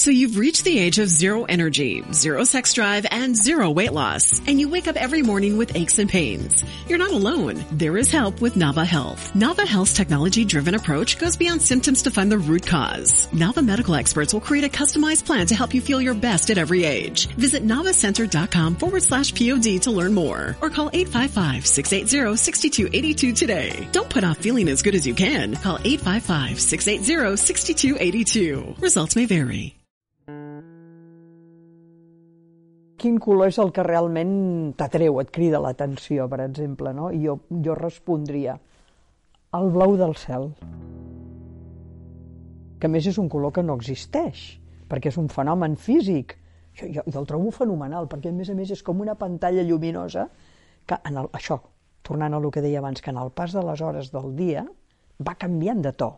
So you've reached the age of zero energy, zero sex drive, and zero weight loss. And you wake up every morning with aches and pains. You're not alone. There is help with Nava Health. Nava Health's technology-driven approach goes beyond symptoms to find the root cause. Nava medical experts will create a customized plan to help you feel your best at every age. Visit navacenter.com forward slash POD to learn more. Or call 855-680-6282 today. Don't put off feeling as good as you can. Call 855-680-6282. Results may vary. Quin color és el que realment t'atreu, et crida l'atenció, per exemple, no? I jo, jo respondria el blau del cel, que més és un color que no existeix, perquè és un fenomen físic. Jo, jo, jo el trobo fenomenal, perquè a més a més és com una pantalla lluminosa que en el, això, tornant a el que deia abans, que en el pas de les hores del dia va canviant de to,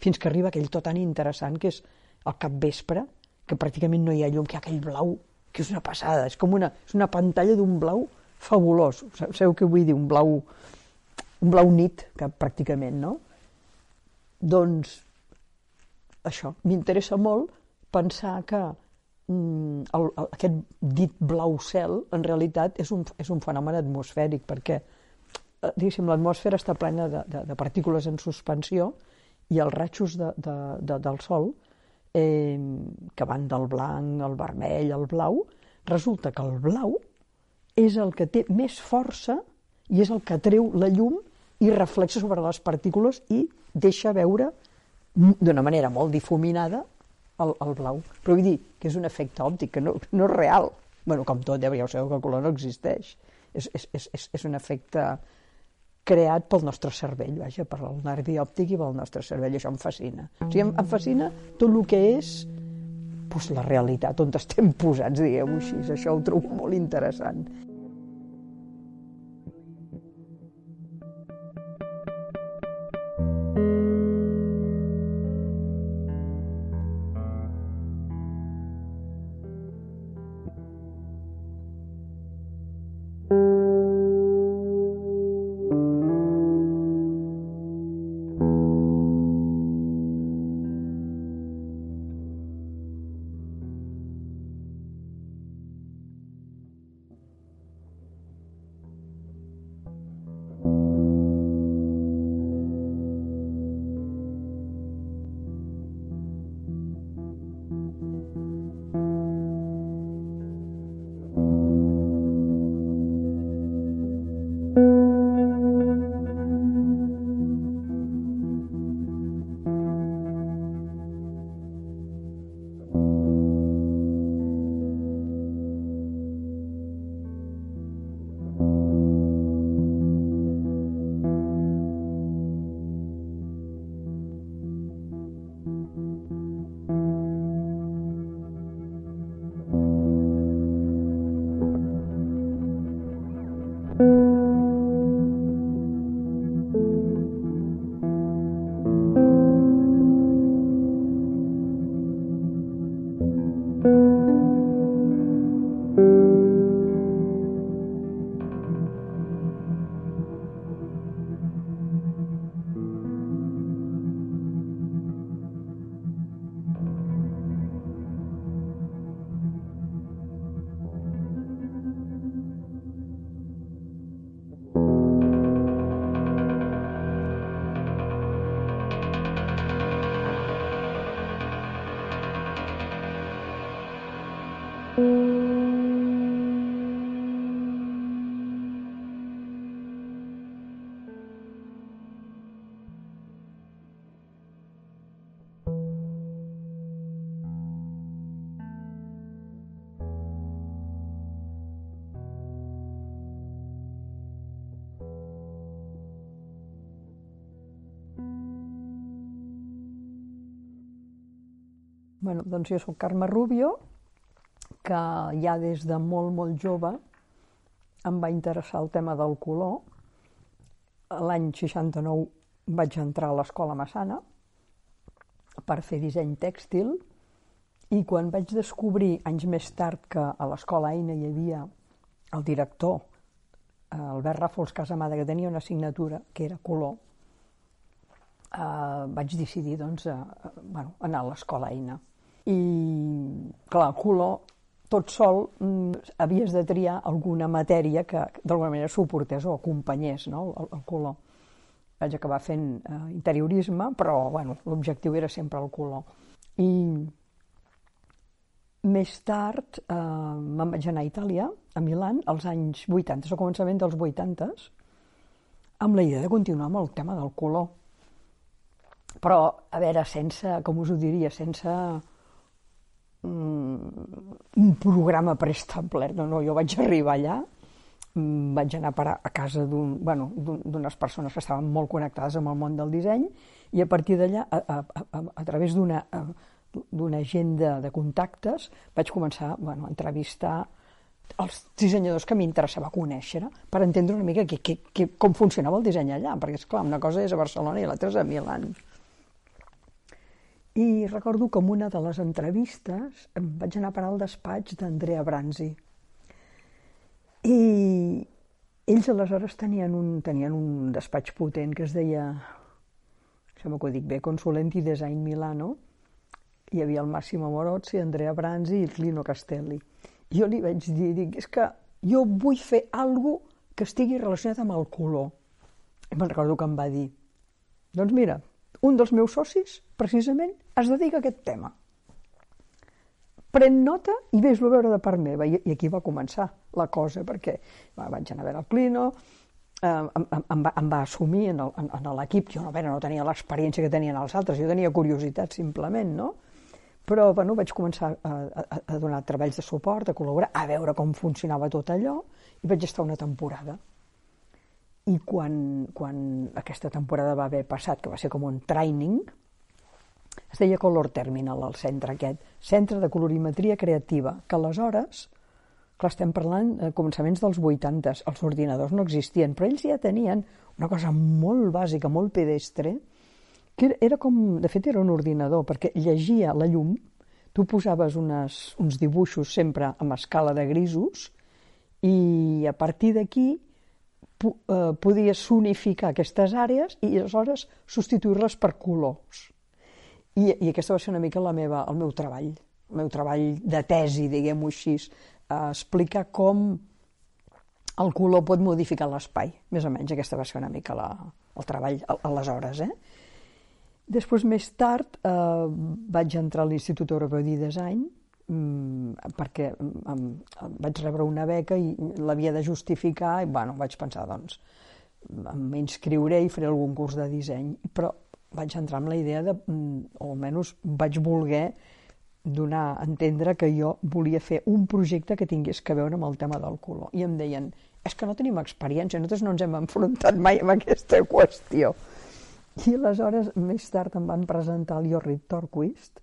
fins que arriba aquell to tan interessant que és el capvespre, que pràcticament no hi ha llum, que hi ha aquell blau que és una passada, és com una, és una pantalla d'un blau fabulós. Sabeu què vull dir? Un blau, un blau nit, que pràcticament, no? Doncs això, m'interessa molt pensar que mm, el, el, aquest dit blau cel en realitat és un, és un fenomen atmosfèric perquè eh, diguéssim, l'atmosfera està plena de, de, de partícules en suspensió i els ratxos de, de, de, del sol eh, que van del blanc, al vermell, al blau, resulta que el blau és el que té més força i és el que treu la llum i reflexa sobre les partícules i deixa veure d'una manera molt difuminada el, el blau. Però vull dir que és un efecte òptic, que no, no és real. bueno, com tot, ja sabeu que el color no existeix. És, és, és, és un efecte creat pel nostre cervell, vaja, per el nervi òptic i pel nostre cervell, això em fascina. O sigui, em, em fascina tot el que és pues, la realitat, on estem posats, diguem-ho així, això ho trobo molt interessant. Bueno, doncs jo sóc Carme Rubio, que ja des de molt, molt jove em va interessar el tema del color. L'any 69 vaig entrar a l'escola Massana per fer disseny tèxtil i quan vaig descobrir, anys més tard, que a l'escola Eina hi havia el director, Albert Ràfols Casamada, que tenia una assignatura que era color, eh, vaig decidir doncs, a, a, bueno, anar a l'escola Eina i clar, color, tot sol mm, havies de triar alguna matèria que d'alguna manera suportés o acompanyés no? el, el color. Vaig acabar fent eh, interiorisme, però bueno, l'objectiu era sempre el color. I més tard eh, me'n vaig anar a Itàlia, a Milan, als anys 80, al començament dels 80, amb la idea de continuar amb el tema del color. Però, a veure, sense, com us ho diria, sense un programa preestablert. No, no, jo vaig arribar allà, mm, vaig anar a parar a casa d'unes bueno, persones que estaven molt connectades amb el món del disseny i a partir d'allà, a, a, a, a través d'una d'una agenda de contactes, vaig començar bueno, a entrevistar els dissenyadors que m'interessava conèixer per entendre una mica que, que, que, com funcionava el disseny allà, perquè, és clar una cosa és a Barcelona i l'altra és a Milan. I recordo en una de les entrevistes em vaig anar a parar al despatx d'Andrea Branzi. I ells aleshores tenien un, tenien un despatx potent que es deia, sembla que ho dic bé, Consulenti Design Milano. Hi havia el Massimo Morozzi, Andrea Branzi i Lino Castelli. Jo li vaig dir, dic, és que jo vull fer alguna que estigui relacionat amb el color. I me'n recordo que em va dir, doncs mira, un dels meus socis, precisament, es dedica a aquest tema. Pren nota i vés-lo a veure de part meva. I, I aquí va començar la cosa, perquè va, vaig anar a veure el Clino, eh, em, em, va, em va assumir en l'equip, jo no, veure, no tenia l'experiència que tenien els altres, jo tenia curiositat simplement, no? Però bueno, vaig començar a, a, a donar treballs de suport, a col·laborar, a veure com funcionava tot allò, i vaig estar una temporada. I quan, quan aquesta temporada va haver passat, que va ser com un training, es deia Color Terminal, el centre aquest, Centre de Colorimetria Creativa, que aleshores, clar, estem parlant de començaments dels 80, els ordinadors no existien, però ells ja tenien una cosa molt bàsica, molt pedestre, que era com, de fet era un ordinador, perquè llegia la llum, tu posaves unes, uns dibuixos sempre amb escala de grisos, i a partir d'aquí eh, podies sonificar aquestes àrees i aleshores substituir-les per colors. I, I aquesta va ser una mica la meva, el meu treball, el meu treball de tesi, diguem-ho així, explicar com el color pot modificar l'espai. Més o menys aquesta va ser una mica la, el treball aleshores. Eh? Després, més tard, eh, vaig entrar a l'Institut Europeu de Design, Mm, perquè em, vaig rebre una beca i l'havia de justificar i bueno, vaig pensar, doncs, m'inscriuré i faré algun curs de disseny, però vaig entrar amb la idea de, mm, o almenys vaig voler donar a entendre que jo volia fer un projecte que tingués que veure amb el tema del color. I em deien, és que no tenim experiència, nosaltres no ens hem enfrontat mai amb aquesta qüestió. I aleshores, més tard, em van presentar el Jorrit Torquist,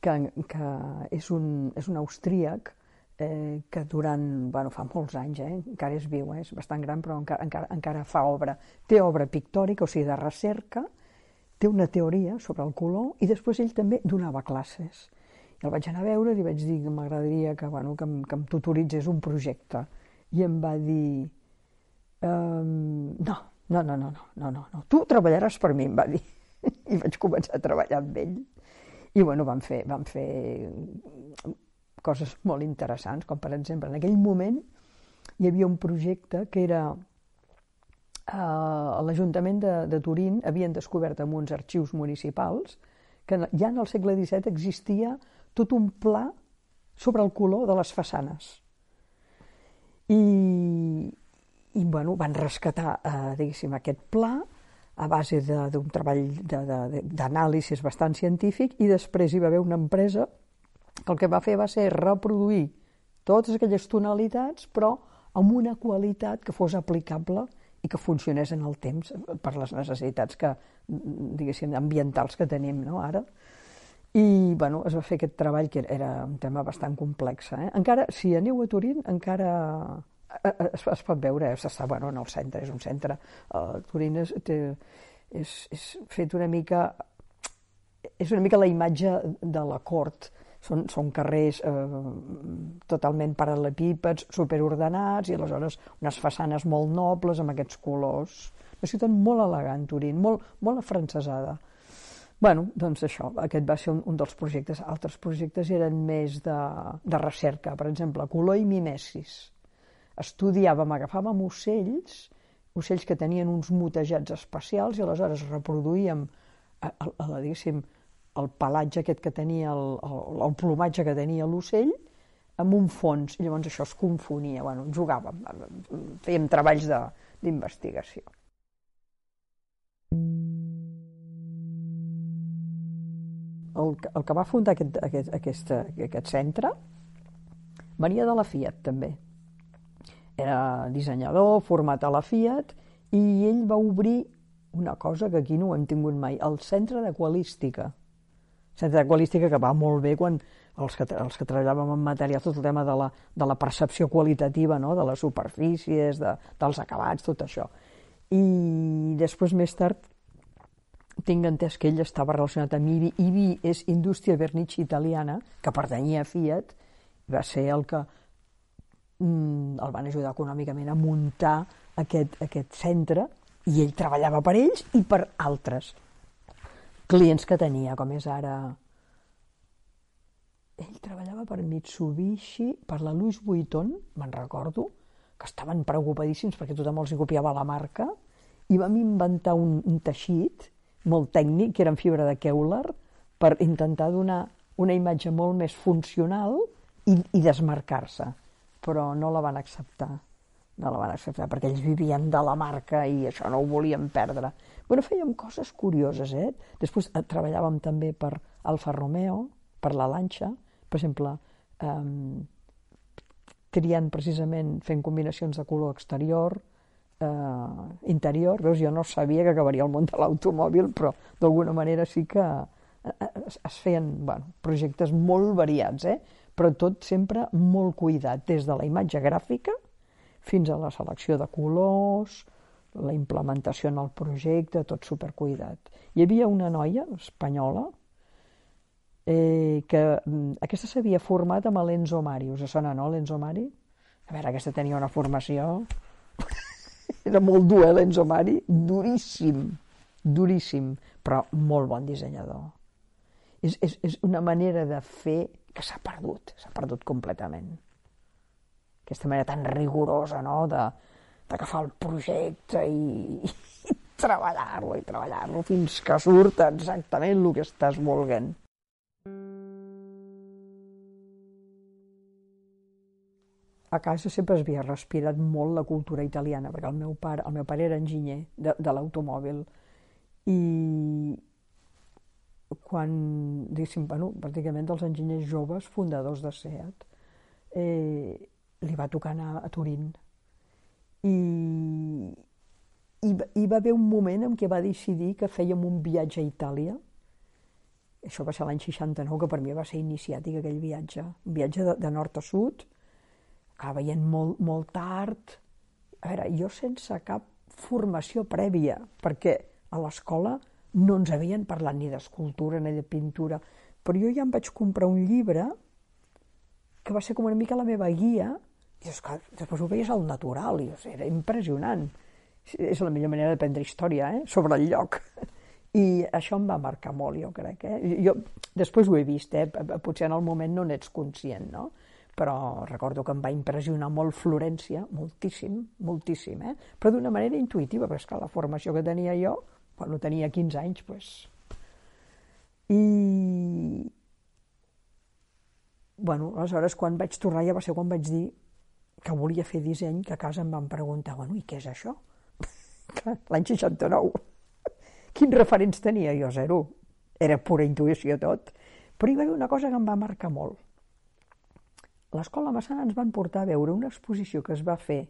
que, que és, un, és un austríac eh, que durant, bueno, fa molts anys, eh, encara és viu, eh, és bastant gran, però encara, encara, encara fa obra. Té obra pictòrica, o sigui, de recerca, té una teoria sobre el color i després ell també donava classes. I el vaig anar a veure i li vaig dir que m'agradaria que, bueno, que, em, que em tutoritzés un projecte. I em va dir, ehm, no, no, no, no, no, no, no, tu treballaràs per mi, em va dir. I vaig començar a treballar amb ell. I bueno, vam fer, vam fer coses molt interessants, com per exemple, en aquell moment hi havia un projecte que era eh, l'Ajuntament de, de Turín havien descobert en uns arxius municipals que ja en el segle XVII existia tot un pla sobre el color de les façanes. I, i bueno, van rescatar eh, aquest pla a base d'un treball d'anàlisis bastant científic i després hi va haver una empresa que el que va fer va ser reproduir totes aquelles tonalitats però amb una qualitat que fos aplicable i que funcionés en el temps per les necessitats que, diguéssim, ambientals que tenim no, ara. I bueno, es va fer aquest treball que era un tema bastant complex. Eh? Encara, si aneu a Turín, encara es, es pot veure, s'està bueno, en el centre, és un centre. Uh, Turín és, té, és, és fet una mica... És una mica la imatge de la cort. Són, són carrers eh, totalment paral·lepípeds, superordenats, i aleshores unes façanes molt nobles amb aquests colors. Una ciutat molt elegant, Turín, molt, molt afrancesada. bueno, doncs això, aquest va ser un, un dels projectes. Altres projectes eren més de, de recerca, per exemple, color i mimesis. Estudiàvem, agafàvem ocells, ocells que tenien uns mutejats especials i aleshores reproduïem, el, el, diguéssim, el pelatge aquest que tenia, el, el, el plomatge que tenia l'ocell, amb un fons, i llavors això es confonia, bueno, jugàvem, fèiem treballs d'investigació. el, el que va fundar aquest, aquest, aquest, aquest centre venia de la Fiat, també. Era dissenyador, format a la Fiat, i ell va obrir una cosa que aquí no ho hem tingut mai, el centre d'aqualística. Centre d'aqualística que va molt bé quan els que, els que treballàvem en materials, tot el tema de la, de la percepció qualitativa, no? de les superfícies, de, dels acabats, tot això. I després, més tard, tinc entès que ell estava relacionat amb IBI. IBI és Indústria Vernici Italiana, que pertanyia a Fiat, va ser el que el van ajudar econòmicament a muntar aquest, aquest centre, i ell treballava per ells i per altres clients que tenia, com és ara... Ell treballava per Mitsubishi, per la Louis Vuitton, me'n recordo, que estaven preocupadíssims perquè tothom els hi copiava la marca, i vam inventar un, un teixit molt tècnic, que era en fibra de Kevlar, per intentar donar una imatge molt més funcional i, i desmarcar-se. Però no la van acceptar. No la van acceptar, perquè ells vivien de la marca i això no ho volien perdre. Bueno, fèiem coses curioses, eh? Després eh, treballàvem també per Alfa Romeo, per la Lanxa, per exemple, eh, triant precisament, fent combinacions de color exterior, eh, interior, veus, jo no sabia que acabaria el món de l'automòbil, però d'alguna manera sí que eh, eh, es, es feien bueno, projectes molt variats, eh? Però tot sempre molt cuidat, des de la imatge gràfica fins a la selecció de colors, la implementació en el projecte, tot supercuidat. Hi havia una noia espanyola eh, que mm, aquesta s'havia format amb l'Enzo Mari. Us sona, no, l'Enzo Mari? A veure, aquesta tenia una formació era molt dur, eh, l'Enzo Mari, duríssim, duríssim, però molt bon dissenyador. És, és, és una manera de fer que s'ha perdut, s'ha perdut completament. Aquesta manera tan rigorosa, no?, de d'agafar el projecte i, i treballar-lo i treballar-lo fins que surt exactament el que estàs volent. a casa sempre es havia respirat molt la cultura italiana, perquè el meu pare, el meu pare era enginyer de, de l'automòbil i quan, diguéssim, bueno, pràcticament dels enginyers joves fundadors de SEAT, eh, li va tocar anar a Turín. I, i, hi va haver un moment en què va decidir que fèiem un viatge a Itàlia, això va ser l'any 69, que per mi va ser iniciàtic aquell viatge, un viatge de, de nord a sud, acaba veient molt, molt tard. A veure, jo sense cap formació prèvia, perquè a l'escola no ens havien parlat ni d'escultura ni de pintura, però jo ja em vaig comprar un llibre que va ser com una mica la meva guia, i esclar, després ho veies al natural, i era impressionant. És la millor manera d'aprendre història, eh? sobre el lloc. I això em va marcar molt, jo crec. Eh? Jo després ho he vist, eh? potser en el moment no n'ets conscient, no? però recordo que em va impressionar molt Florència, moltíssim, moltíssim, eh? però d'una manera intuïtiva, perquè esclar, la formació que tenia jo, quan tenia 15 anys, pues... i... Bueno, aleshores, quan vaig tornar, ja va ser quan vaig dir que volia fer disseny, que a casa em van preguntar, bueno, i què és això? L'any 69. Quins referents tenia jo? Zero. Era pura intuïció tot. Però hi va haver una cosa que em va marcar molt l'escola Massana ens van portar a veure una exposició que es va fer,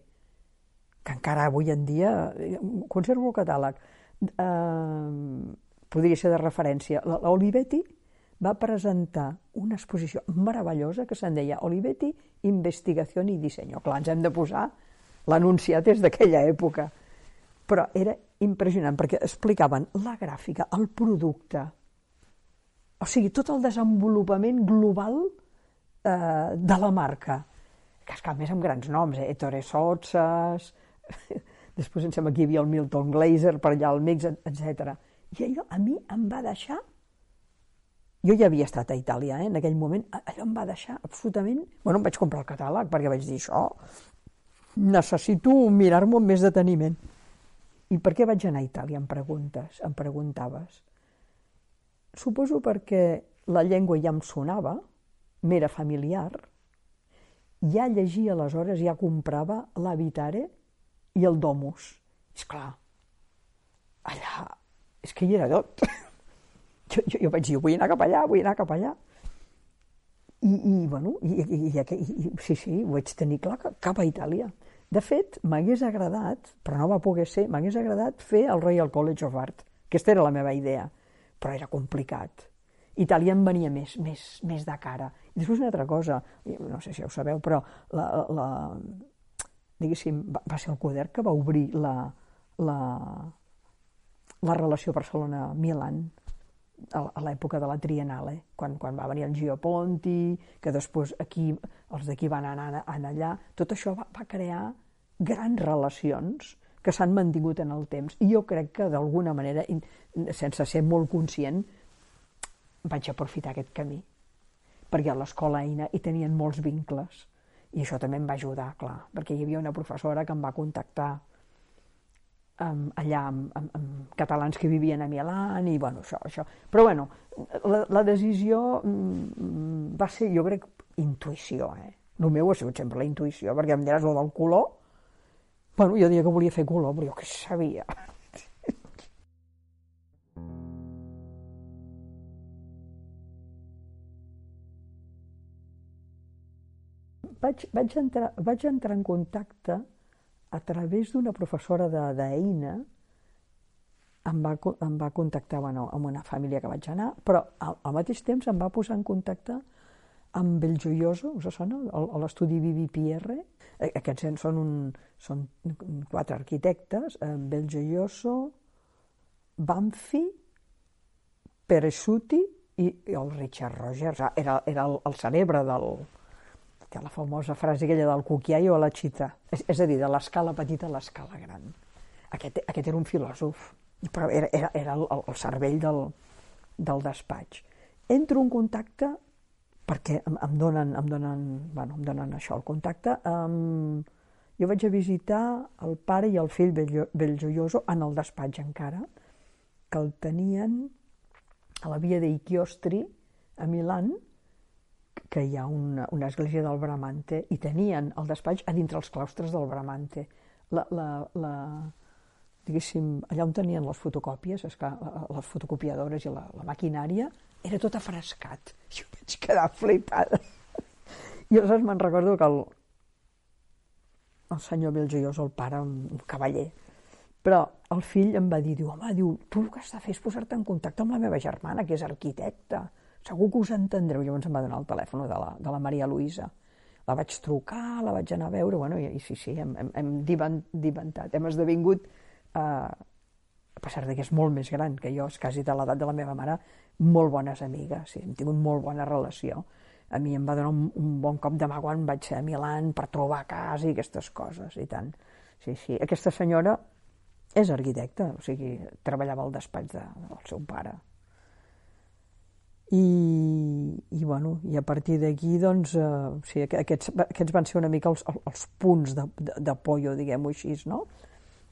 que encara avui en dia, eh, conservo el catàleg, eh, podria ser de referència, l'Olivetti va presentar una exposició meravellosa que se'n deia Olivetti, Investigació i Disseny. Clar, ens hem de posar l'anunciat des d'aquella època. Però era impressionant perquè explicaven la gràfica, el producte, o sigui, tot el desenvolupament global eh, de la marca, que es més amb grans noms, eh? Ettore Sotzas, després em sembla que hi havia el Milton Glaser per allà al mix, etc. I allò a mi em va deixar jo ja havia estat a Itàlia, eh? en aquell moment, allò em va deixar absolutament... Bueno, em vaig comprar el catàleg perquè vaig dir això, necessito mirar-m'ho amb més deteniment. I per què vaig anar a Itàlia, em preguntes, em preguntaves. Suposo perquè la llengua ja em sonava, m'era familiar, ja llegia aleshores, ja comprava l'Habitare i el Domus. És clar, allà, és que hi era tot. Jo, jo, jo vaig dir, vull anar cap allà, vull anar cap allà. I, i bueno, i, i, i, i, sí, sí, ho vaig tenir clar, cap a Itàlia. De fet, m'hagués agradat, però no va poder ser, m'hagués agradat fer el Royal College of Art. Aquesta era la meva idea, però era complicat. Itàlia em venia més, més, més de cara. I després una altra cosa, no sé si ho sabeu, però la, la, diguéssim, va, va ser el Coder que va obrir la, la, la relació Barcelona-Milan a l'època de la Triennale, quan, quan va venir el Gio Ponti, que després aquí, els d'aquí van anar, anar allà, tot això va, va crear grans relacions que s'han mantingut en el temps. I jo crec que d'alguna manera, sense ser molt conscient, vaig aprofitar aquest camí. Perquè a l'escola Eina hi tenien molts vincles. I això també em va ajudar, clar, perquè hi havia una professora que em va contactar um, allà amb, amb, amb catalans que vivien a Milan i bueno, això, això. Però bueno, la, la decisió mm, va ser, jo crec, intuïció. Eh? El meu ha sigut sempre la intuïció, perquè em diràs el del color, bueno, jo diria que volia fer color, però jo què sabia. Vaig, vaig, entrar, vaig entrar en contacte a través d'una professora d'EINA em va, em va contactar bueno, amb una família que vaig anar, però al, al mateix temps em va posar en contacte amb Belgioioso, us sona? L'estudi Vivi Pierre. Aquests són, un, són quatre arquitectes, Belgioioso, Banfi, Peresuti i, i el Richard Rogers. Era, era el, el cerebre del, té la famosa frase aquella del cuquiaio a la xita, és, és a dir, de l'escala petita a l'escala gran. Aquest, aquest era un filòsof, però era, era, era el, el cervell del, del despatx. Entro en contacte perquè em, em, donen, em, donen, bueno, em donen això, el contacte, um, jo vaig a visitar el pare i el fill Belgioioso en el despatx encara, que el tenien a la via dei Chiostri, a Milan, que hi ha una, una església del Bramante i tenien el despatx a dintre els claustres del Bramante. La, la, la, diguéssim, allà on tenien les fotocòpies, esclar, les fotocopiadores i la, la maquinària, era tot afrescat. Jo vaig quedar flipada. I aleshores me'n recordo que el, el senyor Belgiós, el pare, un cavaller, però el fill em va dir, diu, home, diu, tu el que has de fer és posar-te en contacte amb la meva germana, que és arquitecta segur que us entendreu. Llavors em va donar el telèfon de la, de la Maria Luisa. La vaig trucar, la vaig anar a veure, bueno, i, i sí, sí, hem, hem, hem diventat, hem esdevingut, eh, a pesar que és molt més gran que jo, és quasi de l'edat de la meva mare, molt bones amigues, sí, hem tingut molt bona relació. A mi em va donar un, un bon cop de mà quan vaig ser a Milan per trobar casa i aquestes coses, i tant. Sí, sí. Aquesta senyora és arquitecta, o sigui, treballava al despatx de, del seu pare. I, i, bueno, i a partir d'aquí doncs, eh, sí, aquests, aquests van ser una mica els, els punts de, de, de pollo, diguem-ho així, no?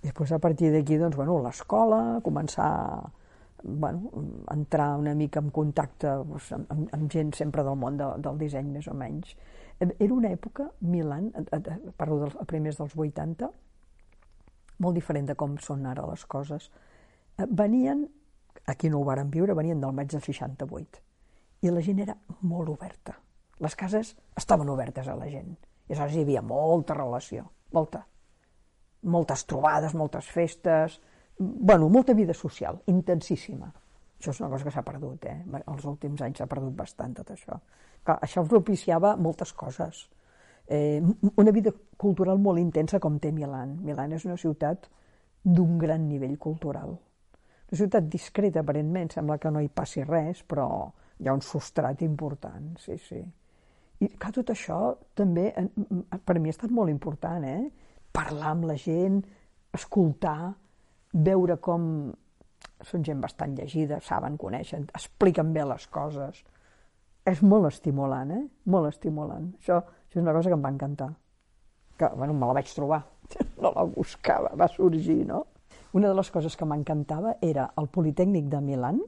I després a partir d'aquí, doncs, bueno, l'escola, començar bueno, entrar una mica en contacte doncs, amb, amb gent sempre del món de, del disseny, més o menys. Era una època, Milan, parlo dels, primers dels 80, molt diferent de com són ara les coses. Eh, venien, aquí no ho varen viure, venien del maig del 68 i la gent era molt oberta. Les cases estaven obertes a la gent. I aleshores hi havia molta relació, molta. Moltes trobades, moltes festes, bueno, molta vida social, intensíssima. Això és una cosa que s'ha perdut, eh? Els últims anys s'ha perdut bastant tot això. Clar, això propiciava moltes coses. Eh, una vida cultural molt intensa com té Milan. Milan és una ciutat d'un gran nivell cultural. Una ciutat discreta, aparentment, sembla que no hi passi res, però hi ha un substrat important, sí, sí. I clar, tot això també per mi ha estat molt important, eh? Parlar amb la gent, escoltar, veure com són gent bastant llegida, saben, coneixen, expliquen bé les coses. És molt estimulant, eh? Molt estimulant. Això, això és una cosa que em va encantar. Que, bueno, me la vaig trobar. No la buscava, va sorgir, no? Una de les coses que m'encantava era el Politécnic de Milan.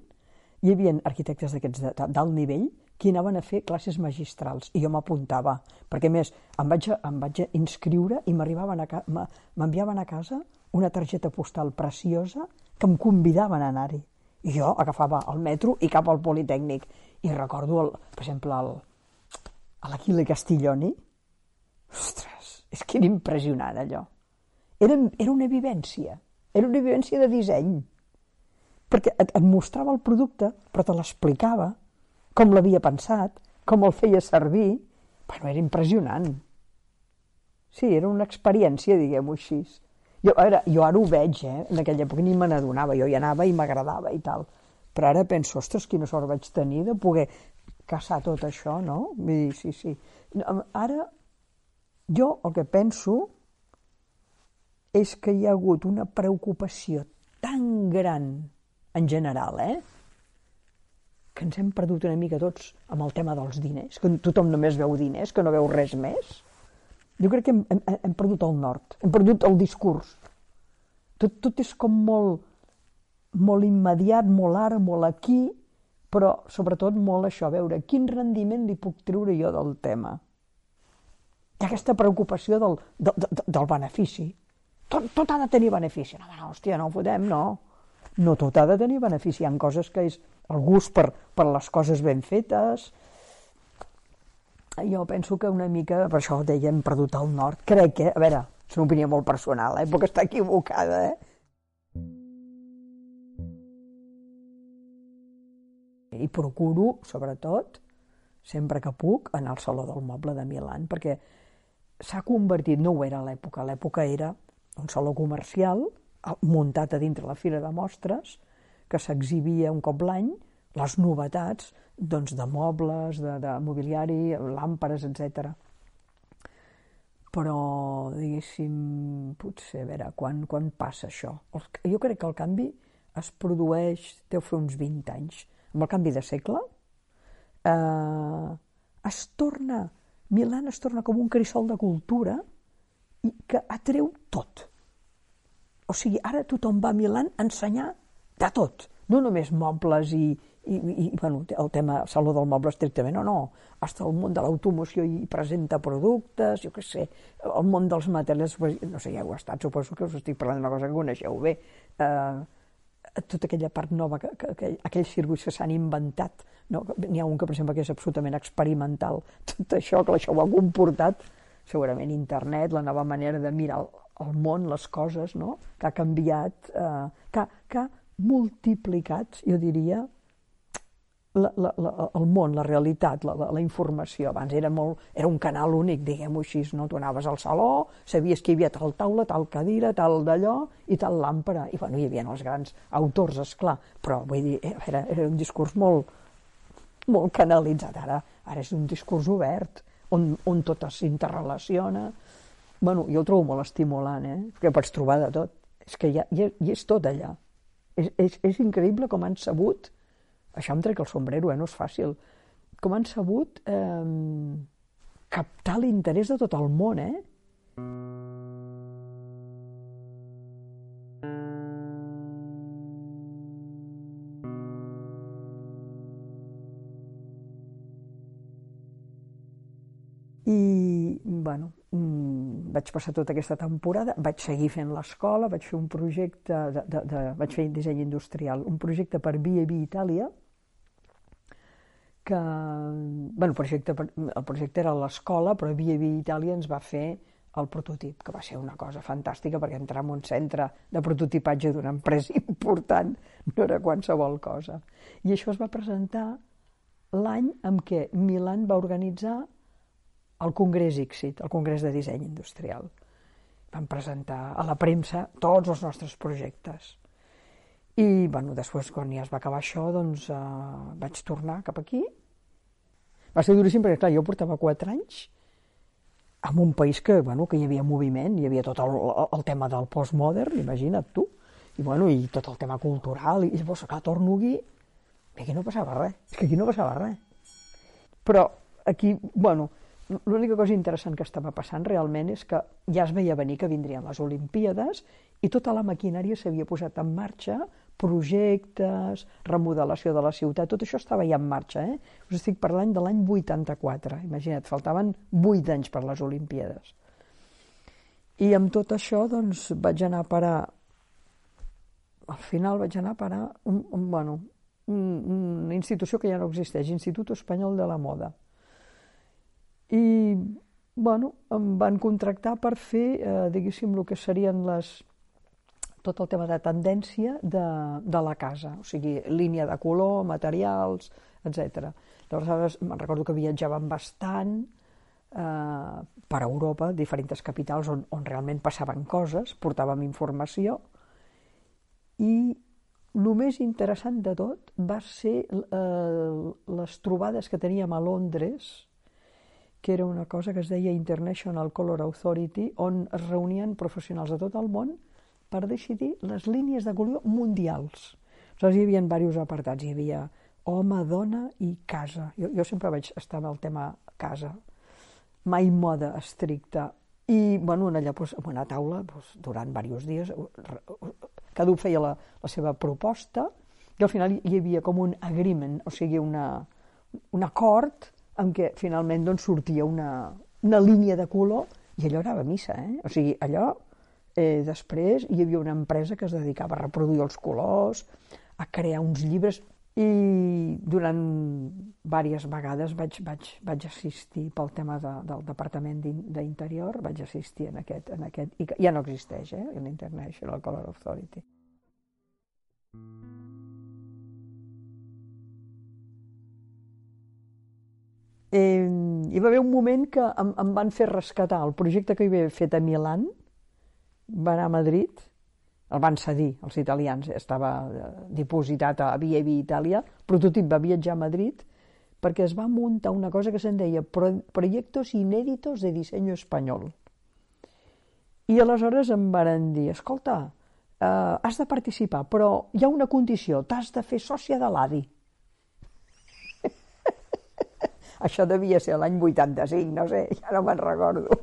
Hi havia arquitectes d'aquests d'alt nivell que anaven a fer classes magistrals i jo m'apuntava, perquè més em vaig, em vaig inscriure i m'arribaven a m'enviaven a casa una targeta postal preciosa que em convidaven a anar-hi. I jo agafava el metro i cap al Politécnic. I recordo, el, per exemple, el, l'Aquile Castiglioni. Ostres, és que era impressionant allò. Era, era una vivència, era una vivència de disseny. Perquè et, et mostrava el producte, però te l'explicava, com l'havia pensat, com el feia servir. Bueno, era impressionant. Sí, era una experiència, diguem-ho així. Jo, ara, jo ara ho veig, eh? En aquella època ni me n'adonava, jo hi anava i m'agradava i tal. Però ara penso, ostres, quina sort vaig tenir de poder caçar tot això, no? Vull dir, sí, sí. Ara, jo el que penso és que hi ha hagut una preocupació tan gran en general, eh? que ens hem perdut una mica tots amb el tema dels diners, que tothom només veu diners, que no veu res més. Jo crec que hem, hem, hem perdut el nord, hem perdut el discurs. Tot, tot és com molt, molt immediat, molt ara, molt aquí, però sobretot molt això, veure, quin rendiment li puc treure jo del tema? Hi aquesta preocupació del, del, del benefici. Tot, tot ha de tenir benefici. No, no, hòstia, no ho fotem, no. No tot ha de tenir benefici. Hi ha coses que és el gust per, per les coses ben fetes. Jo penso que una mica, per això dèiem, perdut el nord. Crec que, a veure, és una opinió molt personal, eh? puc estar equivocada, eh? I procuro, sobretot, sempre que puc, anar al Saló del Moble de Milan, perquè s'ha convertit, no ho era a l'època, l'època era un saló comercial muntat a dintre la fira de mostres, que s'exhibia un cop l'any, les novetats doncs, de mobles, de, de mobiliari, làmperes, etc. Però, diguéssim, potser, a veure, quan, quan passa això? jo crec que el canvi es produeix, deu fer uns 20 anys, amb el canvi de segle, eh, es torna, Milan es torna com un crisol de cultura i que atreu tot o sigui, ara tothom va a Milan a ensenyar de tot, no només mobles i, i, i bueno, el tema saló del moble estrictament, no, no, hasta el món de l'automoció i presenta productes, jo què sé, el món dels materials, no sé, ja heu estat, suposo que us estic parlant d'una cosa que coneixeu bé, eh, tota aquella part nova, que, que, que aquells circuits que s'han inventat, no? n'hi ha un que, per exemple, que és absolutament experimental, tot això, que això ho ha comportat, segurament internet, la nova manera de mirar el, món, les coses, no? que ha canviat, eh, que, que ha multiplicat, jo diria, la, la, la, el món, la realitat, la, la, la informació. Abans era, molt, era un canal únic, diguem-ho així, no? Tu anaves al saló, sabies que hi havia tal taula, tal cadira, tal d'allò i tal làmpara. I bueno, hi havia els grans autors, és clar, però vull dir, era, era un discurs molt, molt canalitzat. Ara, ara és un discurs obert, on, on tot s'interrelaciona, bueno, jo el trobo molt estimulant, eh? perquè pots trobar de tot. És que hi, ha, hi, hi és tot allà. És, és, és increïble com han sabut, això em trec el sombrero, eh? no és fàcil, com han sabut eh, captar l'interès de tot el món, eh? I, bueno, mm, vaig passar tota aquesta temporada, vaig seguir fent l'escola, vaig fer un projecte, de, de, de, vaig fer disseny industrial, un projecte per B&B Itàlia, que, bueno, projecte, el projecte era l'escola, però B&B Itàlia ens va fer el prototip, que va ser una cosa fantàstica, perquè entrar en un centre de prototipatge d'una empresa important no era qualsevol cosa. I això es va presentar l'any en què Milan va organitzar al Congrés ICSIT, el Congrés de Disseny Industrial. Vam presentar a la premsa tots els nostres projectes. I, bueno, després, quan ja es va acabar això, doncs eh, vaig tornar cap aquí. Va ser duríssim perquè, clar, jo portava quatre anys en un país que, bueno, que hi havia moviment, hi havia tot el, el tema del postmodern, imagina't tu, i, bueno, i tot el tema cultural, i llavors, clar, torno aquí, i aquí no passava res, és que aquí no passava res. Però aquí, bueno, l'única cosa interessant que estava passant realment és que ja es veia venir que vindrien les Olimpíades i tota la maquinària s'havia posat en marxa, projectes, remodelació de la ciutat, tot això estava ja en marxa. Eh? Us estic parlant de l'any 84, imagina't, faltaven 8 anys per les Olimpíades. I amb tot això doncs, vaig anar a parar, al final vaig anar a parar un, un, bueno, un, una institució que ja no existeix, Institut Espanyol de la Moda i bueno, em van contractar per fer, eh, diguéssim, el que serien les, tot el tema de tendència de, de la casa, o sigui, línia de color, materials, etc. Llavors, me'n recordo que viatjàvem bastant eh, per Europa, diferents capitals on, on realment passaven coses, portàvem informació, i el més interessant de tot va ser eh, les trobades que teníem a Londres, que era una cosa que es deia International Color Authority, on es reunien professionals de tot el món per decidir les línies de color mundials. Aleshores, hi havia diversos apartats. Hi havia home, dona i casa. Jo, jo sempre vaig estar amb el tema casa. Mai moda estricta. I, bueno, allà, doncs, en una taula, doncs, durant diversos dies, cada un feia la, la seva proposta i al final hi havia com un agreement, o sigui, una, un acord en què finalment doncs, sortia una, una línia de color i allò era missa, eh? O sigui, allò, eh, després hi havia una empresa que es dedicava a reproduir els colors, a crear uns llibres, i durant diverses vegades vaig, vaig, vaig assistir pel tema de, del Departament d'Interior, vaig assistir en aquest, en aquest, i ja no existeix, eh, l'International Color Authority. Eh, hi va haver un moment que em, em van fer rescatar el projecte que havia fet a Milan, va anar a Madrid, el van cedir, els italians, estava eh, dipositat a Via Via Itàlia, prototip va viatjar a Madrid, perquè es va muntar una cosa que se'n deia Proyectos Inéditos de Diseño Espanyol. I aleshores em varen dir, escolta, eh, has de participar, però hi ha una condició, t'has de fer sòcia de l'ADI. Això devia ser l'any 85, no sé, ja no me'n recordo.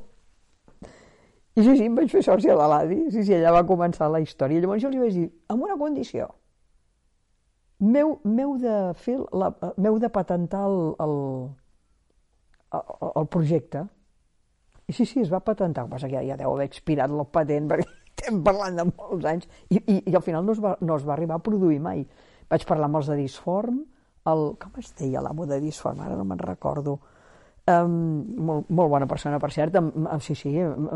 I sí, sí, em vaig fer sòcia de l'ADI, sí, sí, allà va començar la història. Llavors jo li vaig dir, amb una condició, meu, meu de fer, la, meu de patentar el, el, el, el projecte. I sí, sí, es va patentar, el que passa que ja, ja deu haver expirat el patent, perquè estem parlant de molts anys, i, i, i al final no es, va, no es va arribar a produir mai. Vaig parlar amb els de Disform, el, com es deia l'amo de Disform, ara no me'n recordo, um, molt, molt bona persona, per cert, um, sí, sí,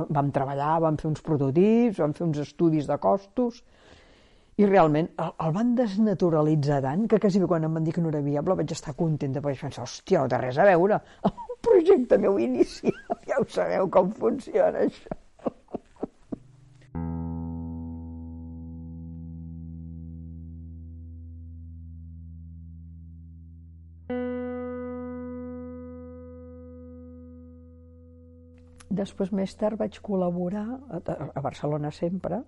vam treballar, vam fer uns prototips, vam fer uns estudis de costos, i realment el, el van desnaturalitzar tant que quasi quan em van dir que no era viable vaig estar contenta perquè pensar, hòstia, no té res a veure un projecte meu inicial, ja ho sabeu com funciona això. Després, més tard, vaig col·laborar, a Barcelona sempre,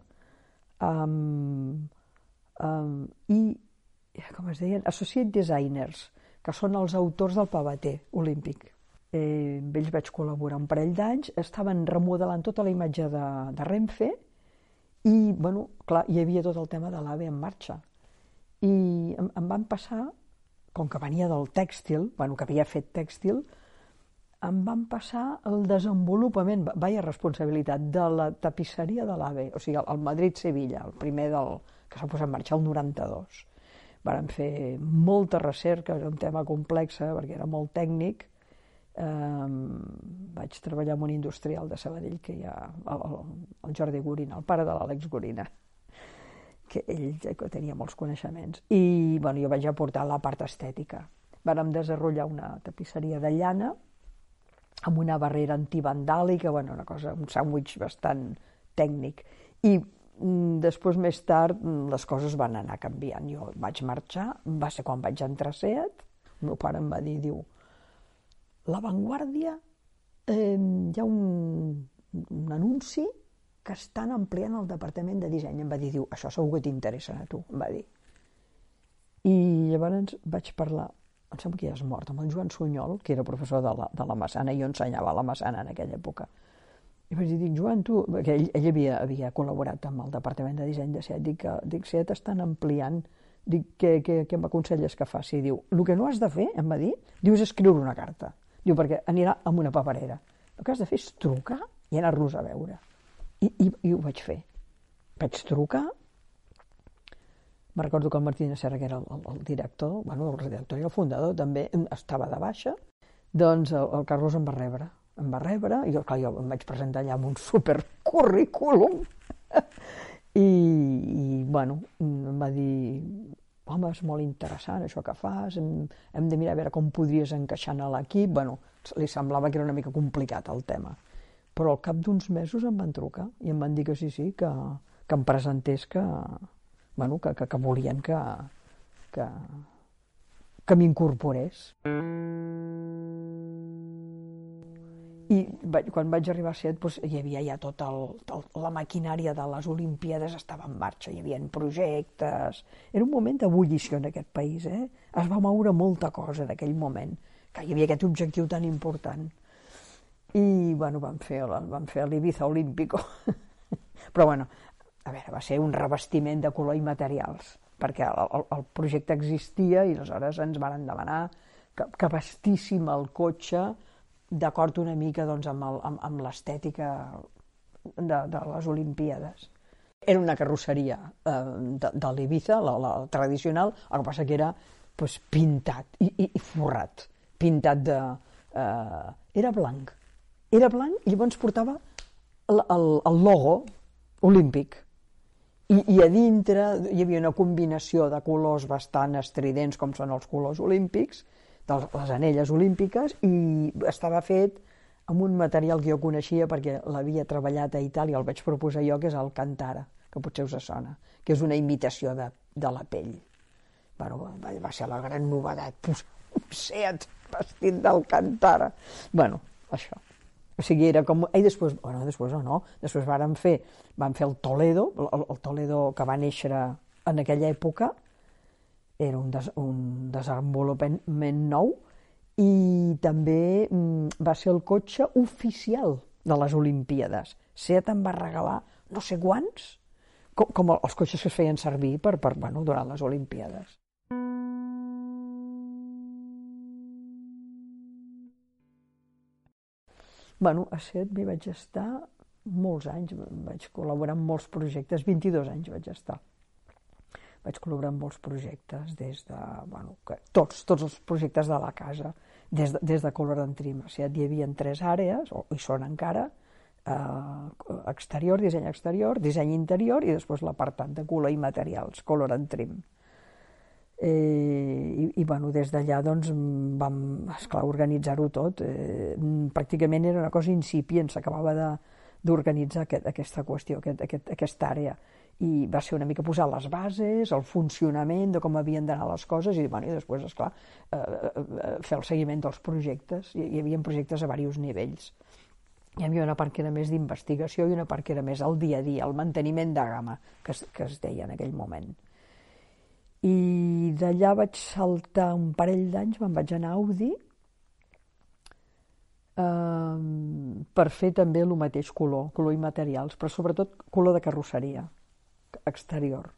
amb, amb, i, com es deien, Associate Designers, que són els autors del pavater olímpic. Eh, amb ells vaig col·laborar un parell d'anys, estaven remodelant tota la imatge de, de Renfe i, bueno, clar, hi havia tot el tema de l'AVE en marxa. I em, em van passar, com que venia del tèxtil, bueno, que havia fet tèxtil, em van passar el desenvolupament, vaia responsabilitat, de la tapisseria de l'AVE, o sigui, el Madrid-Sevilla, el primer del, que s'ha posat en marxa el 92. Varen fer molta recerca, era un tema complex perquè era molt tècnic. Eh, vaig treballar amb un industrial de Sabadell que hi ha, el, el Jordi Gorina, el pare de l'Àlex Gorina, que ell tenia molts coneixements. I bueno, jo vaig aportar la part estètica. Vàrem desenvolupar una tapisseria de llana, amb una barrera antivandàlica, bueno, una cosa, un sàndwich bastant tècnic. I mm, després, més tard, mm, les coses van anar canviant. Jo vaig marxar, va ser quan vaig entrar a SEAT, el meu pare em va dir, diu, la Vanguardia, eh, hi ha un, un anunci que estan ampliant el departament de disseny. Em va dir, diu, això segur que t'interessa a tu, em va dir. I llavors vaig parlar, em sembla que ja és mort, amb el Joan Sunyol, que era professor de la, de la Massana, i jo ensenyava a la Massana en aquella època. I vaig dir, dic, Joan, tu... Perquè ell, ell havia, havia col·laborat amb el Departament de Disseny de SET. Dic, dic SET estan ampliant. Dic, què, què, què m'aconselles que faci? Diu, el que no has de fer, em va dir, diu, és escriure una carta. Diu, perquè anirà amb una paperera. El que has de fer és trucar i anar-los a veure. I, i, I ho vaig fer. Vaig trucar, me recordo que el Martí de Serra, que era el, el, el director, bueno, el redactor i el fundador, també estava de baixa, doncs el, el Carlos em va rebre. Em va rebre, i jo, clar, jo em vaig presentar allà amb un supercurrículum. I, I, bueno, em va dir, home, és molt interessant això que fas, hem, hem de mirar a veure com podries encaixar en l'equip. Bueno, li semblava que era una mica complicat el tema. Però al cap d'uns mesos em van trucar i em van dir que sí, sí, que, que em presentés que, bueno, que, que, que volien que, que, que m'incorporés. I quan vaig arribar a set doncs, hi havia ja tota la maquinària de les Olimpíades estava en marxa, hi havia projectes... Era un moment d'ebullició en aquest país, eh? Es va moure molta cosa en aquell moment, que hi havia aquest objectiu tan important. I, bueno, vam fer, vam fer l'Ibiza Olímpico. Però, bueno, a veure, va ser un revestiment de color i materials, perquè el, el, projecte existia i aleshores ens van demanar que, que vestíssim el cotxe d'acord una mica doncs, amb, el, amb, amb l'estètica de, de les Olimpíades. Era una carrosseria eh, de, de l'Ibiza, la, la tradicional, el que passa que era pues, pintat i, i, i forrat, pintat de... Eh, era blanc. Era blanc i llavors portava el, el, el logo olímpic. I, I a dintre hi havia una combinació de colors bastant estridents, com són els colors olímpics, de les anelles olímpiques, i estava fet amb un material que jo coneixia perquè l'havia treballat a Itàlia, el vaig proposar jo, que és el cantara, que potser us sona, que és una imitació de, de la pell. Bueno, va, ser la gran novedat, un set vestit del cantara. Bueno, això. O sigui, era com... I després, bueno, després o no, després varen fer, van fer el Toledo, el, el Toledo que va néixer en aquella època, era un, des, un desenvolupament nou, i també mm, va ser el cotxe oficial de les Olimpíades. Seat en va regalar no sé quants, com, com els cotxes que es feien servir per, per, bueno, durant les Olimpíades. Bueno, a SET m'hi vaig estar molts anys, vaig col·laborar en molts projectes, 22 anys vaig estar. Vaig col·laborar en molts projectes, des de, bueno, que, tots, tots els projectes de la casa, des de, des de Color and Trim. O sigui, hi havia tres àrees, o hi són encara, eh, exterior, disseny exterior, disseny interior i després l'apartat de color i materials, Color and Trim. Eh, i, i bueno, des d'allà doncs, vam esclar, organitzar-ho tot. Eh, pràcticament era una cosa incipient, s'acabava d'organitzar aquest, aquesta qüestió, aquest, aquest, aquesta àrea. I va ser una mica posar les bases, el funcionament de com havien d'anar les coses i, bueno, i després, esclar, eh, eh, fer el seguiment dels projectes. Hi, hi havia projectes a diversos nivells. Hi havia una part que era més d'investigació i una part que era més el dia a dia, el manteniment de gamma, que es, que es deia en aquell moment i d'allà vaig saltar un parell d'anys, me'n vaig anar a Audi eh, per fer també el mateix color, color i materials, però sobretot color de carrosseria exterior.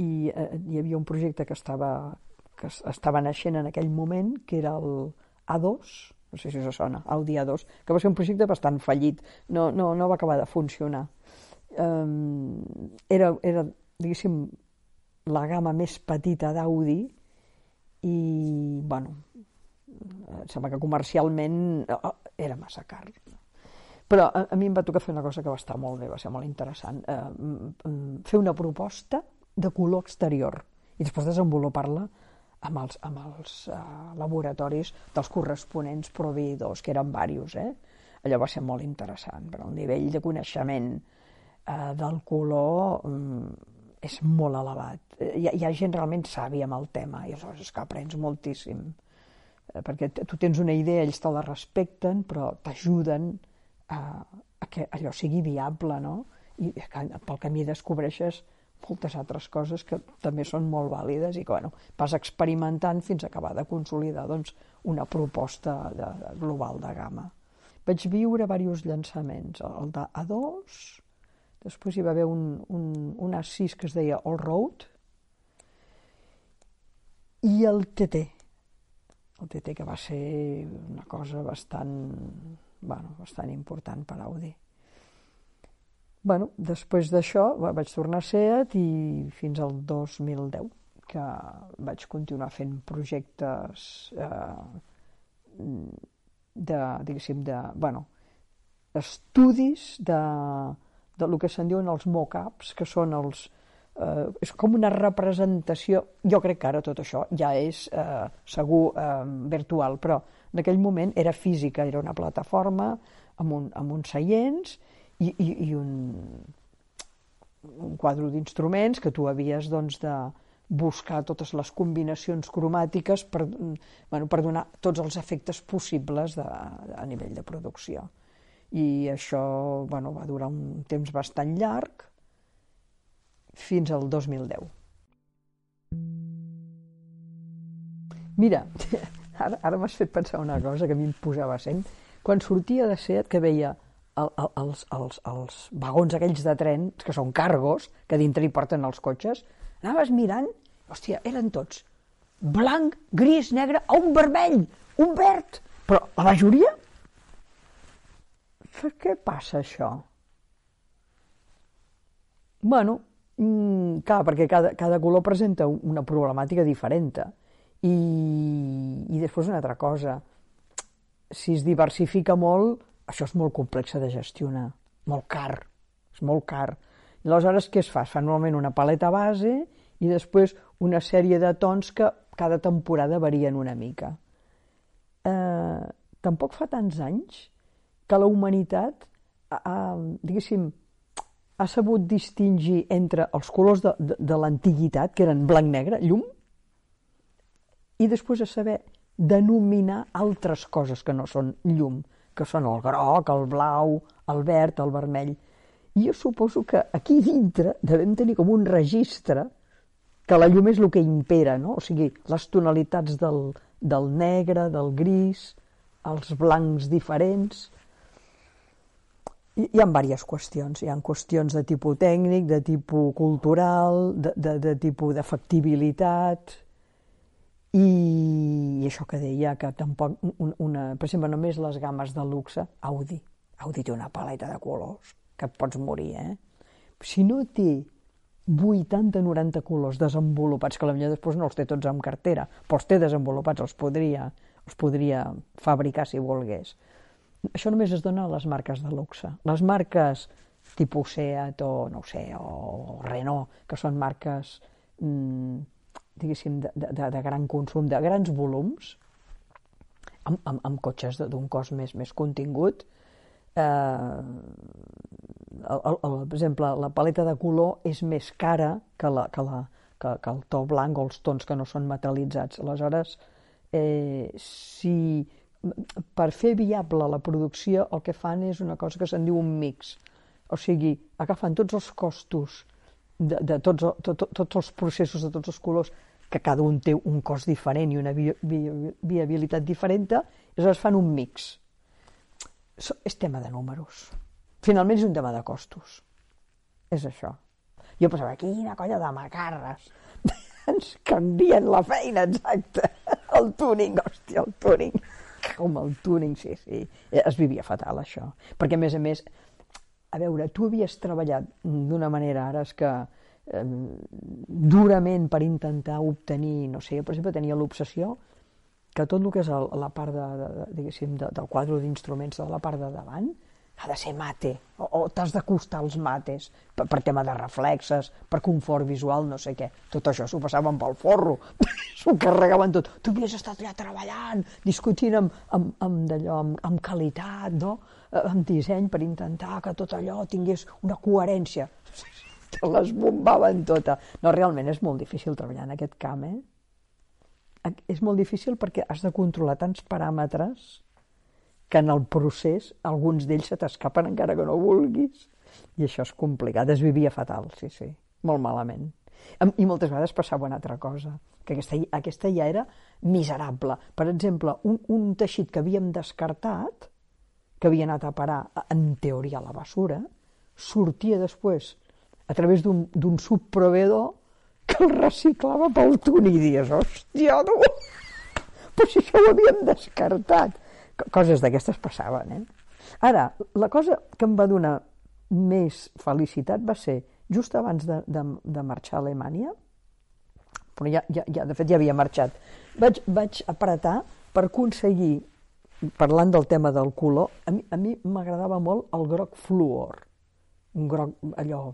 I eh, hi havia un projecte que estava, que estava naixent en aquell moment, que era el A2, no sé si us sona, Audi A2, que va ser un projecte bastant fallit, no, no, no va acabar de funcionar. Um, era, era, diguéssim, la gamma més petita d'Audi i, bueno, sembla que comercialment eh, eh, era massa car. Però a, a mi em va tocar fer una cosa que va estar molt bé, va ser molt interessant. Eh, fer una proposta de color exterior i després desenvolupar-la amb els, amb els uh, laboratoris dels corresponents proveïdors, que eren diversos. Eh? Allò va ser molt interessant, però el nivell de coneixement uh, del color um, és molt elevat. Hi ha, hi ha gent realment sàvia amb el tema i aleshores és que aprens moltíssim. Eh, perquè tu tens una idea, ells te la respecten, però t'ajuden a, a que allò sigui viable, no? i pel camí descobreixes moltes altres coses que també són molt vàlides i que bueno, vas experimentant fins a acabar de consolidar doncs, una proposta de, de global de gamma. Vaig viure diversos llançaments, el de A2, després hi va haver un, un, un A6 que es deia All Road, i el TT, el TT que va ser una cosa bastant, bueno, bastant important per Audi. Bueno, després d'això vaig tornar a SEAT i fins al 2010 que vaig continuar fent projectes eh, de, diguéssim, de, bueno, estudis de, de lo que se'n diuen els mock-ups, que són els, eh, és com una representació, jo crec que ara tot això ja és eh, segur eh, virtual, però en aquell moment era física, era una plataforma amb, un, amb uns seients i, i, i un, un quadre d'instruments que tu havies doncs, de buscar totes les combinacions cromàtiques per, bueno, per donar tots els efectes possibles de, a nivell de producció. I això bueno, va durar un temps bastant llarg, fins al 2010. Mira, ara, ara m'has fet pensar una cosa que a mi em posava sent. Quan sortia de set que veia el, el, els, els, els vagons aquells de tren, que són cargos, que dintre hi porten els cotxes, anaves mirant, hòstia, eren tots blanc, gris, negre, o un vermell, un verd, però la majoria... Per què passa això? Bueno, mm, clar, perquè cada, cada color presenta una problemàtica diferent. I, I després una altra cosa, si es diversifica molt, això és molt complex de gestionar, molt car, és molt car. I aleshores què es fa? Es fa normalment una paleta base i després una sèrie de tons que cada temporada varien una mica. Eh, tampoc fa tants anys que la humanitat ha, ha, diguéssim, ha sabut distingir entre els colors de, de, de l'antiguitat, que eren blanc-negre, llum, i després a saber denominar altres coses que no són llum, que són el groc, el blau, el verd, el vermell. I jo suposo que aquí dintre devem tenir com un registre que la llum és el que impera, no? O sigui, les tonalitats del, del negre, del gris, els blancs diferents. Hi ha diverses qüestions. Hi ha qüestions de tipus tècnic, de tipus cultural, de, de, de tipus d'efectibilitat, i, i això que deia, que tampoc, una, per exemple, només les games de luxe, Audi, Audi té una paleta de colors, que et pots morir, eh? Si no té 80-90 colors desenvolupats, que potser després no els té tots en cartera, però els té desenvolupats, els podria, els podria fabricar si volgués. Això només es dona a les marques de luxe. Les marques tipus Seat o, no sé, o Renault, que són marques mmm, diguéssim, de, de, de gran consum, de grans volums, amb, amb, amb cotxes d'un cost més, més contingut. Eh, el, el, el, per exemple, la paleta de color és més cara que, la, que, la, que, que el to blanc o els tons que no són metal·litzats. Aleshores, eh, si per fer viable la producció el que fan és una cosa que se'n diu un mix. O sigui, agafen tots els costos de, de tots, to, to, tots els processos de tots els colors, que cada un té un cost diferent i una vi, vi, viabilitat diferent, i aleshores fan un mix. So, és tema de números. Finalment és un tema de costos. És això. Jo pensava, quina colla de macarres. Ens canvien la feina, exacte. El tuning, hòstia, el tuning. Com el tuning, sí, sí. Es vivia fatal, això. Perquè, a més a més, a veure, tu havies treballat d'una manera, ara és que eh, durament per intentar obtenir, no sé, per exemple, tenia l'obsessió que tot el que és el, la part de, de, diguéssim, de, del quadre d'instruments de la part de davant ha de ser mate, o, o t'has d'acostar als mates per, per tema de reflexes, per confort visual, no sé què. Tot això s'ho passaven pel forro, s'ho carregaven tot. Tu havies estat allà treballant, discutint amb, amb, amb, d'allò, amb, amb qualitat, no? Eh, amb disseny per intentar que tot allò tingués una coherència. Te les bombaven tota. No, realment és molt difícil treballar en aquest camp, eh? És molt difícil perquè has de controlar tants paràmetres que en el procés alguns d'ells se t'escapen encara que no vulguis. I això és complicat, es vivia fatal, sí, sí, molt malament. I moltes vegades passava una altra cosa, que aquesta, aquesta ja era miserable. Per exemple, un, un teixit que havíem descartat, que havia anat a parar, en teoria, a la basura, sortia després a través d'un subproveedor que el reciclava pel túnel i dius, hòstia, no! Però si això ho havíem descartat. Coses d'aquestes passaven, eh? Ara, la cosa que em va donar més felicitat va ser just abans de, de, de marxar a Alemanya, però ja, ja, ja, de fet ja havia marxat, vaig, vaig apretar per aconseguir, parlant del tema del color, a mi m'agradava molt el groc fluor, un groc allò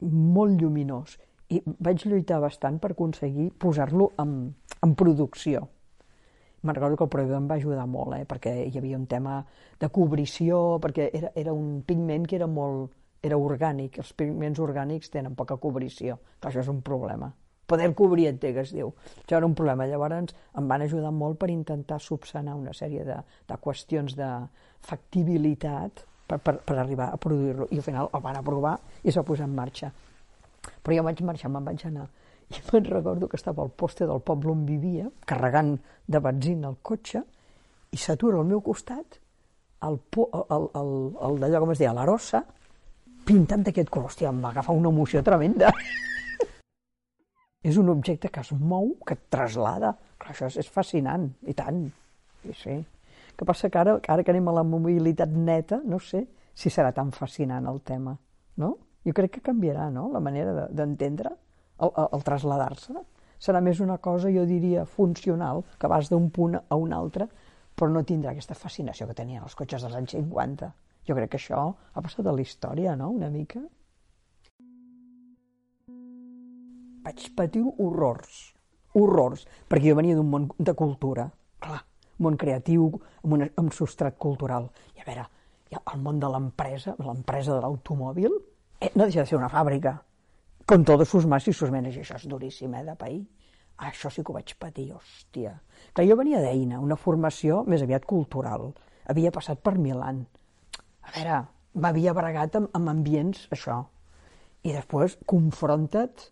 molt lluminós, i vaig lluitar bastant per aconseguir posar-lo en, en producció. Proveïdor em va ajudar molt, eh, perquè hi havia un tema de cobrició, perquè era, era un pigment que era molt, era orgànic, els pigments orgànics tenen poca cobrició, que això és un problema. Poder cobrir et que es diu. Això era un problema. Llavors em van ajudar molt per intentar subsanar una sèrie de, de qüestions de factibilitat per, per, per arribar a produir-lo. I al final el van aprovar i s'ha posat en marxa. Però jo vaig marxar, me'n vaig anar. I me'n recordo que estava al poste del poble on vivia, carregant de benzina el cotxe, i s'atura al meu costat el, el, el, el, d'allò, com es deia, l'arossa, pintant d'aquest color. Hòstia, em va agafar una emoció tremenda. és un objecte que es mou, que et traslada. Clar, això és, és fascinant, i tant. Sí, sí. que passa que ara, ara que anem a la mobilitat neta, no sé si serà tan fascinant el tema, no? Jo crec que canviarà, no?, la manera d'entendre de, el, el, el traslladar-se. Serà més una cosa, jo diria, funcional, que vas d'un punt a un altre, però no tindrà aquesta fascinació que tenien els cotxes dels anys 50. Jo crec que això ha passat a la història, no?, una mica. Vaig patir horrors, horrors, perquè jo venia d'un món de cultura, clar, món creatiu, amb, un, amb substrat cultural. I a veure, el món de l'empresa, l'empresa de l'automòbil, eh, no deixa de ser una fàbrica, con todos sus más i sus menos, i això és duríssim, eh, de pair. Això sí que ho vaig patir, hòstia. Que jo venia d'Eina, una formació més aviat cultural. Havia passat per Milan, a veure, m'havia bregat amb, amb ambients, això. I després confronta't,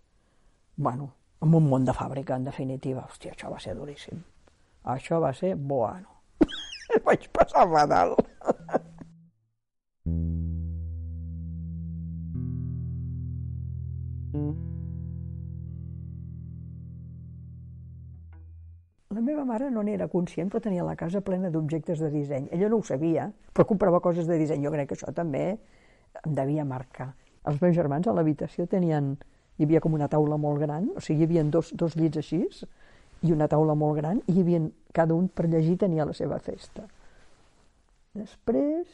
bueno, amb un món de fàbrica, en definitiva. Hòstia, això va ser duríssim. Això va ser bueno. Vaig passar fatal. Meva mare no n'era conscient, però tenia la casa plena d'objectes de disseny. Ella no ho sabia, però comprava coses de disseny. Jo crec que això també em devia marcar. Els meus germans a l'habitació tenien... Hi havia com una taula molt gran, o sigui, hi havia dos, dos llits així, i una taula molt gran, i hi havia, cada un per llegir tenia la seva festa. Després...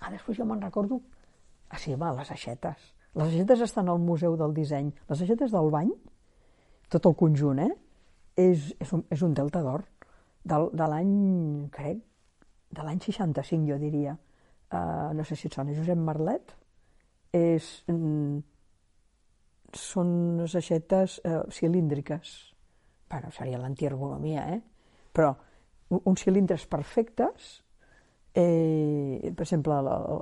Ah, després jo me'n recordo... Ah, sí, va, les aixetes. Les aixetes estan al Museu del Disseny. Les aixetes del bany, tot el conjunt, eh? És, és, un, és un delta d'or de, de l'any, crec, de l'any 65, jo diria. Uh, no sé si et sona Josep Marlet. És, mm, són unes aixetes uh, cilíndriques. Bueno, seria l'antiergonomia, eh? Però uns cilindres perfectes, eh, per exemple,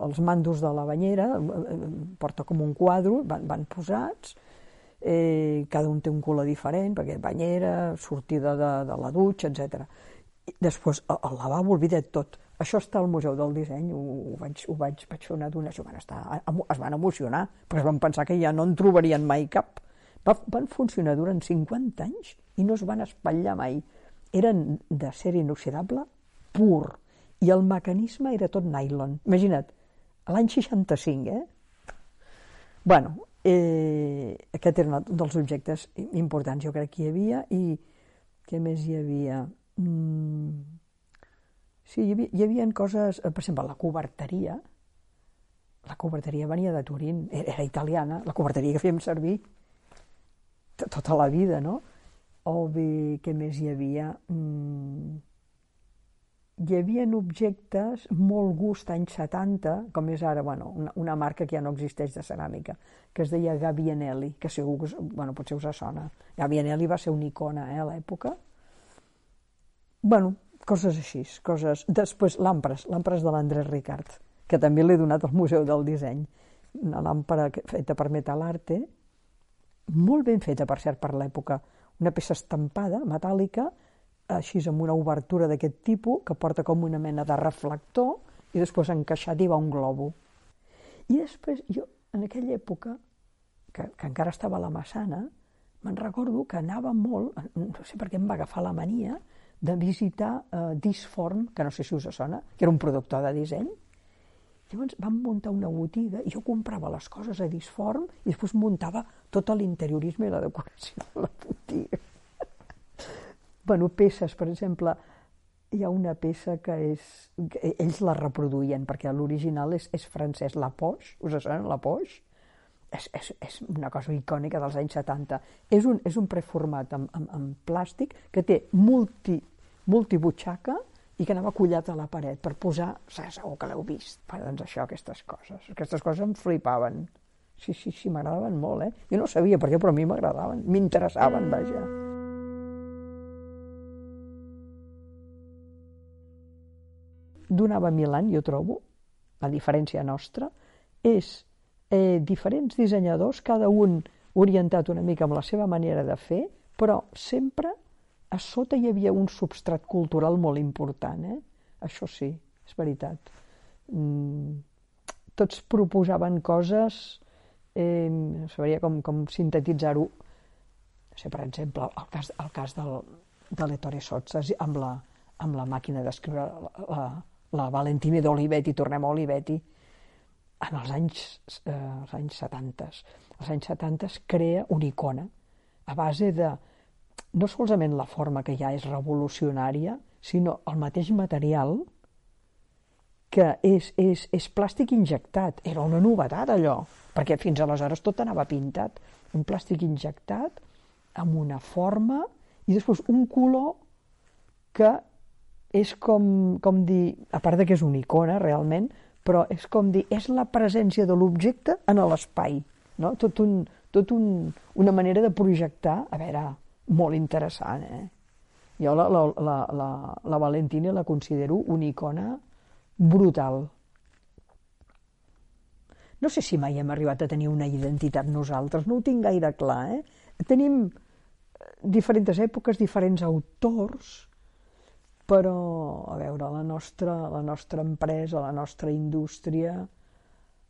els mandos de la banyera, eh, porta com un quadre, van, van posats, eh, cada un té un color diferent, perquè banyera, sortida de, de la dutxa, etc. Després, el, el lavabo, oblida't tot. Això està al Museu del Disseny, ho, ho, vaig, ho vaig, vaig fer una donació, van estar, es van emocionar, perquè es van pensar que ja no en trobarien mai cap. Va, van funcionar durant 50 anys i no es van espatllar mai. Eren de ser inoxidable pur, i el mecanisme era tot nylon. Imagina't, l'any 65, eh? Bueno, Eh, aquest era un dels objectes importants, jo crec que hi havia, i què més hi havia? Mm, sí, hi havia, hi havia coses, eh, per exemple, la coberteria, la coberteria venia de Turín, era, era italiana, la coberteria que fèiem servir tota la vida, no? O bé, què més hi havia? Mm, hi havia objectes molt gust anys 70, com és ara bueno, una, una marca que ja no existeix de ceràmica, que es deia Gavianelli, que segur que bueno, potser us sona. Gavianelli va ser una icona eh, a l'època. bueno, coses així, coses... Després, l'Ampres, l'Ampres de l'Andrés Ricard, que també l'he donat al Museu del Disseny. Una làmpara feta per Metalarte, molt ben feta, per cert, per l'època. Una peça estampada, metàl·lica, així amb una obertura d'aquest tipus, que porta com una mena de reflector, i després encaixat hi va un globo. I després, jo, en aquella època, que, que encara estava a la Massana, me'n recordo que anava molt, no sé per què em va agafar la mania, de visitar eh, Disform, que no sé si us sona, que era un productor de disseny. Llavors vam muntar una botiga i jo comprava les coses a Disform i després muntava tot l'interiorisme i la decoració de la botiga. Bueno, peces, per exemple, hi ha una peça que és... Que ells la reproduïen, perquè l'original és, és francès, la Poche, us sona la Poche? És, és, és una cosa icònica dels anys 70. És un, és un preformat amb, amb, amb plàstic que té multi, multibutxaca i que anava collat a la paret per posar... Segur que l'heu vist. Però, doncs això, aquestes coses. Aquestes coses em flipaven. Sí, sí, sí, m'agradaven molt, eh? Jo no sabia per què, però a mi m'agradaven. M'interessaven, vaja. Donava mil anys, jo trobo, la diferència nostra, és eh, diferents dissenyadors, cada un orientat una mica amb la seva manera de fer, però sempre a sota hi havia un substrat cultural molt important, eh? Això sí, és veritat. Mm, tots proposaven coses, eh, no sabria com, com sintetitzar-ho, no sé, per exemple, el cas, el cas del, de l'Ettore Sotzas amb la, amb la màquina d'escriure la, la, la Valentina d'Olivetti, tornem a Olivetti, en els anys, eh, els anys 70. Els anys 70 es crea una icona a base de, no solament la forma que ja és revolucionària, sinó el mateix material que és, és, és plàstic injectat. Era una novetat allò, perquè fins aleshores tot anava pintat. Un plàstic injectat amb una forma i després un color que és com, com dir, a part de que és una icona realment, però és com dir, és la presència de l'objecte en l'espai, no? Tot, un, tot un, una manera de projectar, a veure, molt interessant, eh? Jo la, la, la, la, la Valentina la considero una icona brutal. No sé si mai hem arribat a tenir una identitat nosaltres, no ho tinc gaire clar, eh? Tenim diferents èpoques, diferents autors, però, a veure, la nostra, la nostra empresa, la nostra indústria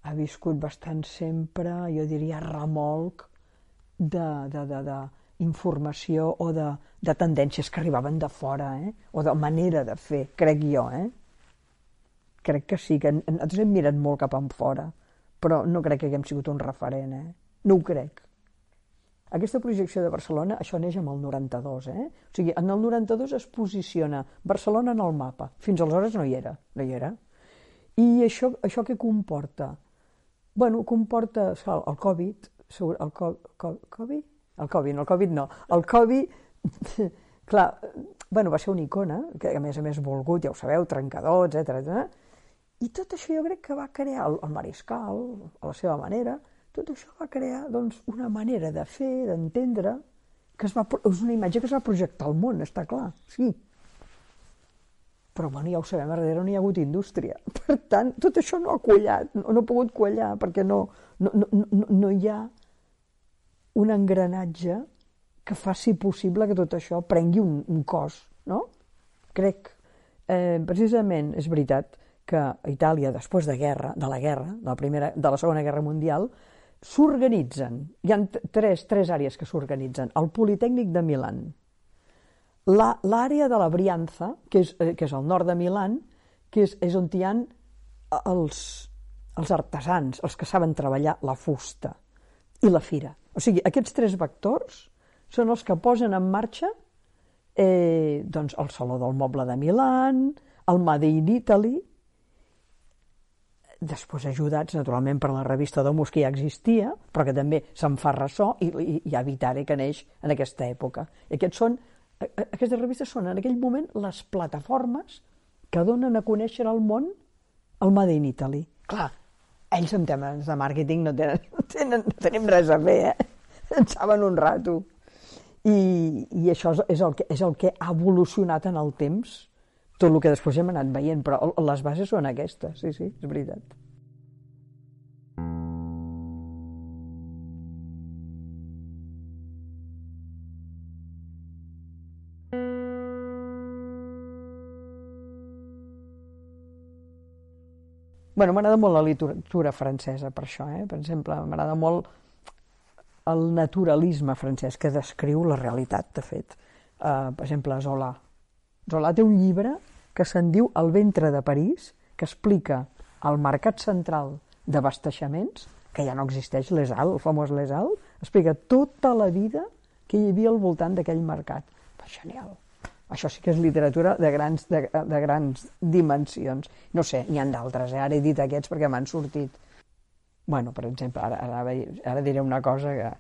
ha viscut bastant sempre, jo diria, remolc de, de, de, de informació o de, de tendències que arribaven de fora, eh? o de manera de fer, crec jo. Eh? Crec que sí, que nosaltres hem mirat molt cap en fora, però no crec que haguem sigut un referent, eh? no ho crec. Aquesta projecció de Barcelona, això neix amb el 92, eh? O sigui, en el 92 es posiciona Barcelona en el mapa. Fins aleshores no hi era, no hi era. I això, això què comporta? Bueno, comporta el, Covid, el co, co, Covid? El Covid, no, el Covid no. El Covid, clar, bueno, va ser una icona, que a més a més volgut, ja ho sabeu, trencador, etc. I tot això jo crec que va crear el, el Mariscal, a la seva manera, tot això va crear doncs, una manera de fer, d'entendre, que es va, és una imatge que es va projectar al món, està clar, sí. Però bueno, ja ho sabem, a darrere no hi ha hagut indústria. Per tant, tot això no ha quallat, no, no ha pogut quallar, perquè no, no, no, no, no hi ha un engranatge que faci possible que tot això prengui un, un cos, no? Crec. Eh, precisament, és veritat que Itàlia, després de guerra, de la guerra, de la, primera, de la Segona Guerra Mundial, s'organitzen, hi ha tres, tres àrees que s'organitzen, el Politècnic de Milan, l'àrea de la Brianza, que és, eh, que és al nord de Milan, que és, és on hi ha els, els artesans, els que saben treballar la fusta, i la fira. O sigui, aquests tres vectors són els que posen en marxa eh, doncs el Saló del Moble de Milan, el Made in Italy, després ajudats naturalment per la revista d'Homus que ja existia, però que també se'n fa ressò i, i, i Habitare que neix en aquesta època. I aquests són, aquestes revistes són en aquell moment les plataformes que donen a conèixer al món el Made in Italy. Clar, ells en temes de màrqueting no tenen, no tenen, no tenim res a fer, eh? En saben un rato. I, i això és el, que, és el que ha evolucionat en el temps tot el que després hem anat veient, però les bases són aquestes, sí, sí, és veritat. bueno, m'agrada molt la literatura francesa per això, eh? per exemple, m'agrada molt el naturalisme francès que descriu la realitat, de fet. Uh, per exemple, Zola. Zola té un llibre que se'n diu El ventre de París, que explica el mercat central d'abasteixaments, que ja no existeix l'ESAL, el famós l'ESAL, explica tota la vida que hi havia al voltant d'aquell mercat. Genial. Això sí que és literatura de grans, de, de grans dimensions. No sé, n'hi ha d'altres, eh? ara he dit aquests perquè m'han sortit. bueno, per exemple, ara, ara, ara diré una cosa que...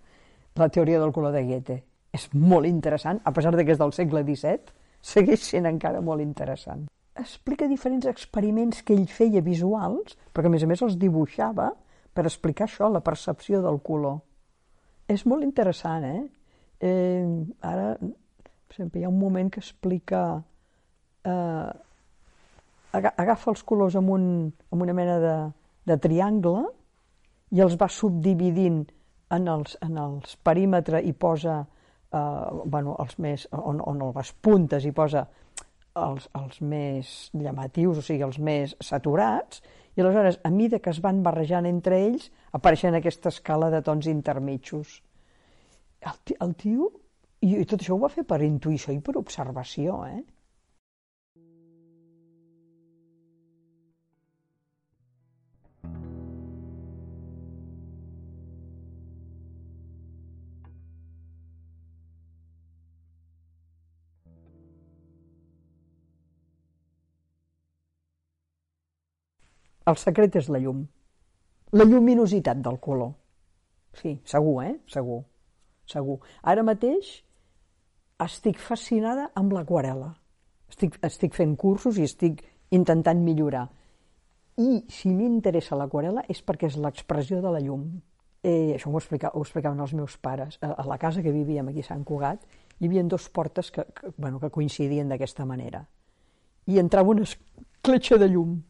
La teoria del color de Goethe és molt interessant, a pesar de que és del segle XVII, segueix sent encara molt interessant. Explica diferents experiments que ell feia visuals, perquè a més a més els dibuixava per explicar això, la percepció del color. És molt interessant, eh? eh ara exemple, hi ha un moment que explica... Eh, agafa els colors amb, un, amb una mena de, de triangle i els va subdividint en els, en els perímetres i posa bueno, els més, on, on les puntes i posa els, els més llamatius, o sigui, els més saturats, i aleshores, a mida que es van barrejant entre ells, apareixen aquesta escala de tons intermitjos. El, el tio i, I tot això ho va fer per intuïció i per observació, eh? El secret és la llum. La lluminositat del color. Sí, segur, eh? Segur. Segur. Ara mateix estic fascinada amb l'aquarela. Estic, estic fent cursos i estic intentant millorar. I si m'interessa l'aquarela és perquè és l'expressió de la llum. Eh, això ho, explica, ho explicaven els meus pares. A, a la casa que vivíem aquí a Sant Cugat hi havia dos portes que, que, bueno, que coincidien d'aquesta manera. I entrava una escletxa de llum.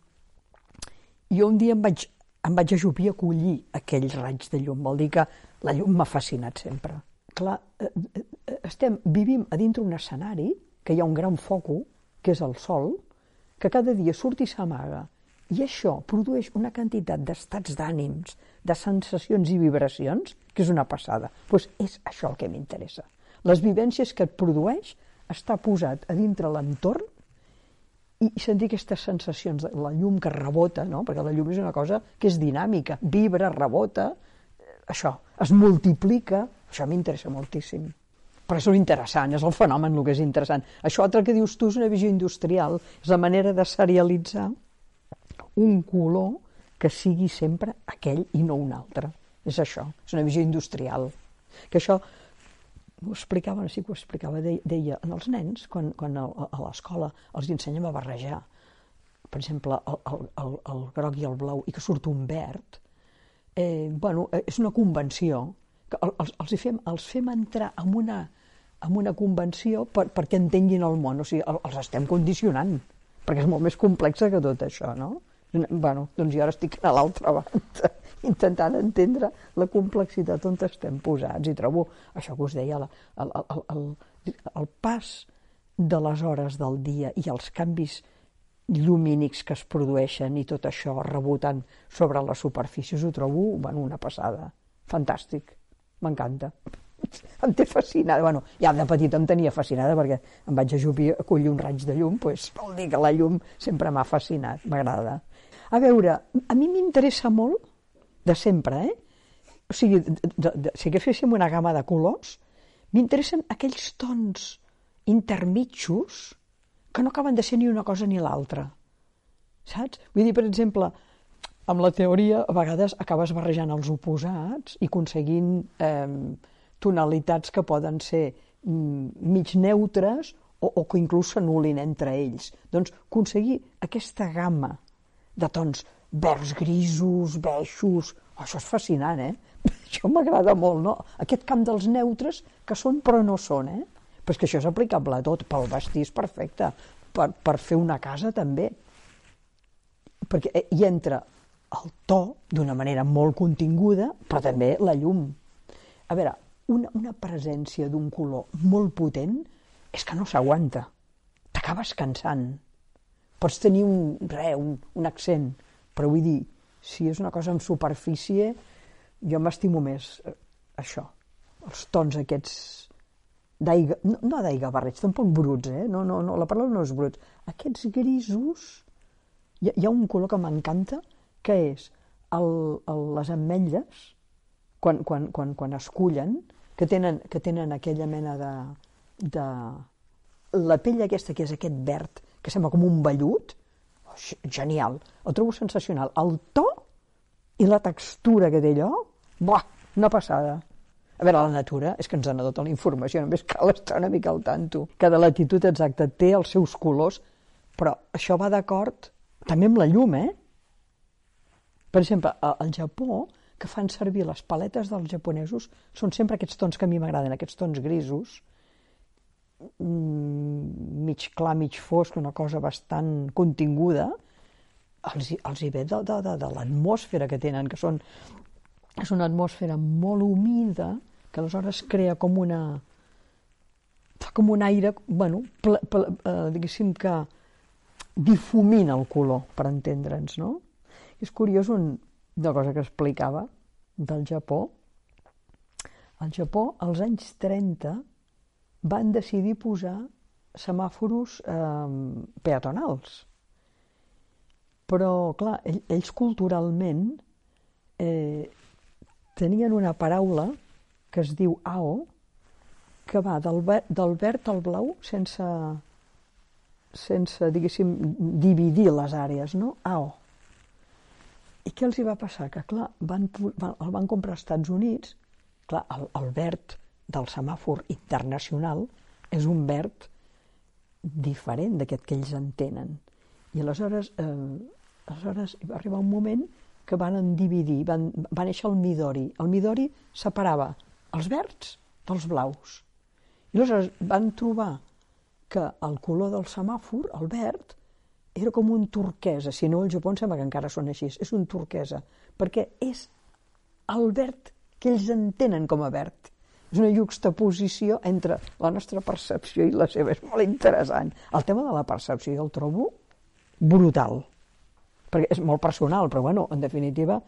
Jo un dia em vaig, em vaig ajupir a collir aquells raigs de llum. Vol dir que la llum m'ha fascinat sempre. Clar, eh, eh, estem, vivim a dintre un escenari que hi ha un gran foco, que és el sol, que cada dia surt i s'amaga. I això produeix una quantitat d'estats d'ànims, de sensacions i vibracions, que és una passada. Doncs pues és això el que m'interessa. Les vivències que et produeix està posat a dintre l'entorn i sentir aquestes sensacions, la llum que rebota, no? perquè la llum és una cosa que és dinàmica, vibra, rebota, això, es multiplica, això m'interessa moltíssim. Però és interessant, és el fenomen el que és interessant. Això altre que dius tu és una visió industrial, és la manera de serialitzar un color que sigui sempre aquell i no un altre. És això, és una visió industrial. Que això ho explicava, sí que ho explicava, deia, en els nens, quan, quan a, a l'escola els ensenyem a barrejar, per exemple, el, el, el, el groc i el blau, i que surt un verd, eh, bueno, eh, és una convenció que els, els, fem, els fem entrar en una, en una convenció per, perquè entenguin el món, o sigui, els estem condicionant, perquè és molt més complexa que tot això, no? bueno, doncs jo ara estic a l'altra banda, intentant entendre la complexitat on estem posats, i trobo això que us deia, el, el, el, el, el pas de les hores del dia i els canvis llumínics que es produeixen i tot això rebotant sobre les superfícies, ho trobo bueno, una passada. Fantàstic m'encanta. Em té fascinada. Bueno, ja de petit em tenia fascinada perquè em vaig ajupir a collir un raig de llum, doncs vol dir que la llum sempre m'ha fascinat, m'agrada. A veure, a mi m'interessa molt, de sempre, eh? O sigui, de, de, de, si agaféssim una gamma de colors, m'interessen aquells tons intermitjos que no acaben de ser ni una cosa ni l'altra. Saps? Vull dir, per exemple, amb la teoria a vegades acabes barrejant els oposats i aconseguint eh, tonalitats que poden ser mm, mig neutres o, o que inclús s'anulin entre ells. Doncs aconseguir aquesta gamma de tons verds grisos, beixos, això és fascinant, eh? Això m'agrada molt, no? Aquest camp dels neutres que són però no són, eh? Però és que això és aplicable a tot, pel vestir és perfecte, per, per fer una casa també. Perquè eh, hi entra el to d'una manera molt continguda, però també la llum. A veure, una, una presència d'un color molt potent és que no s'aguanta. T'acabes cansant. Pots tenir un, re, un, un accent, però vull dir, si és una cosa en superfície, jo m'estimo més eh, això, els tons aquests d'aigua, no, no d'aigua barreig, tampoc bruts, eh? No, no, no, la paraula no és bruts. Aquests grisos, hi hi ha un color que m'encanta, que és el, el, les ametlles, quan, quan, quan, quan es cullen, que tenen, que tenen aquella mena de, de... La pell aquesta, que és aquest verd, que sembla com un vellut, genial, el trobo sensacional. El to i la textura que té allò, buah, una passada. A veure, la natura és que ens dona tota la informació, només cal estar una mica al tanto. Cada latitud exacta té els seus colors, però això va d'acord també amb la llum, eh? Per exemple, al Japó, que fan servir les paletes dels japonesos, són sempre aquests tons que a mi m'agraden, aquests tons grisos, mig clar, mig fosc, una cosa bastant continguda, els, els hi ve de, de, de, de l'atmosfera que tenen, que són, és una atmosfera molt humida, que aleshores crea com una fa com un aire, bueno, ple, ple, eh, diguéssim que difumina el color, per entendre'ns, no? És curiós un, una cosa que explicava del Japó. Al Japó, als anys 30, van decidir posar semàforos eh, peatonals. Però, clar, ells culturalment eh, tenien una paraula que es diu AO, que va del, del verd al blau sense, sense, diguéssim, dividir les àrees, no? AO. I què els hi va passar? Que, clar, van, van, el van comprar als Estats Units, clar, el, el verd del semàfor internacional és un verd diferent d'aquest que ells entenen. I aleshores, eh, aleshores va arribar un moment que van dividir, van, va néixer el Midori. El Midori separava els verds dels blaus. I aleshores van trobar que el color del semàfor, el verd, era com un turquesa, si no el Japó em sembla que encara són així, és un turquesa, perquè és el verd que ells entenen com a verd. És una juxtaposició entre la nostra percepció i la seva, és molt interessant. El tema de la percepció jo el trobo brutal, perquè és molt personal, però bueno, en definitiva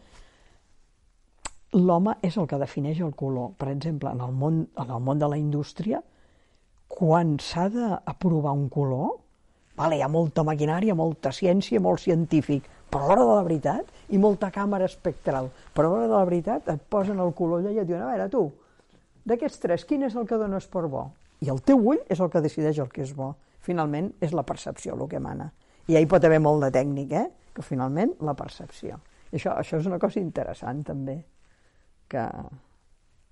l'home és el que defineix el color. Per exemple, en el món, en el món de la indústria, quan s'ha d'aprovar un color, vale, hi ha molta maquinària, molta ciència, molt científic, però a l'hora de la veritat, i molta càmera espectral, però a l'hora de la veritat et posen el color allà i et diuen, a veure, tu, d'aquests tres, quin és el que dones per bo? I el teu ull és el que decideix el que és bo. Finalment, és la percepció el que mana. I hi pot haver molt de tècnic, eh? que finalment la percepció. I això, això és una cosa interessant també que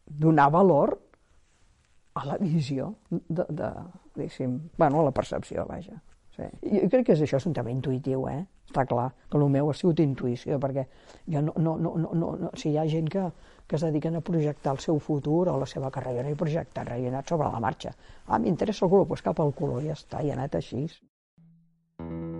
donar valor a la visió de, de diguéssim, bueno, a la percepció, vaja. Sí. Jo crec que és això, és un tema intuïtiu, eh? Està clar que el meu ha sigut intuïció, perquè jo no, no, no, no, no si hi ha gent que, que es dediquen a projectar el seu futur o la seva carrera i projectar anat sobre la marxa. Ah, m'interessa el color, doncs cap al color, ja està, i ha anat així. Mm.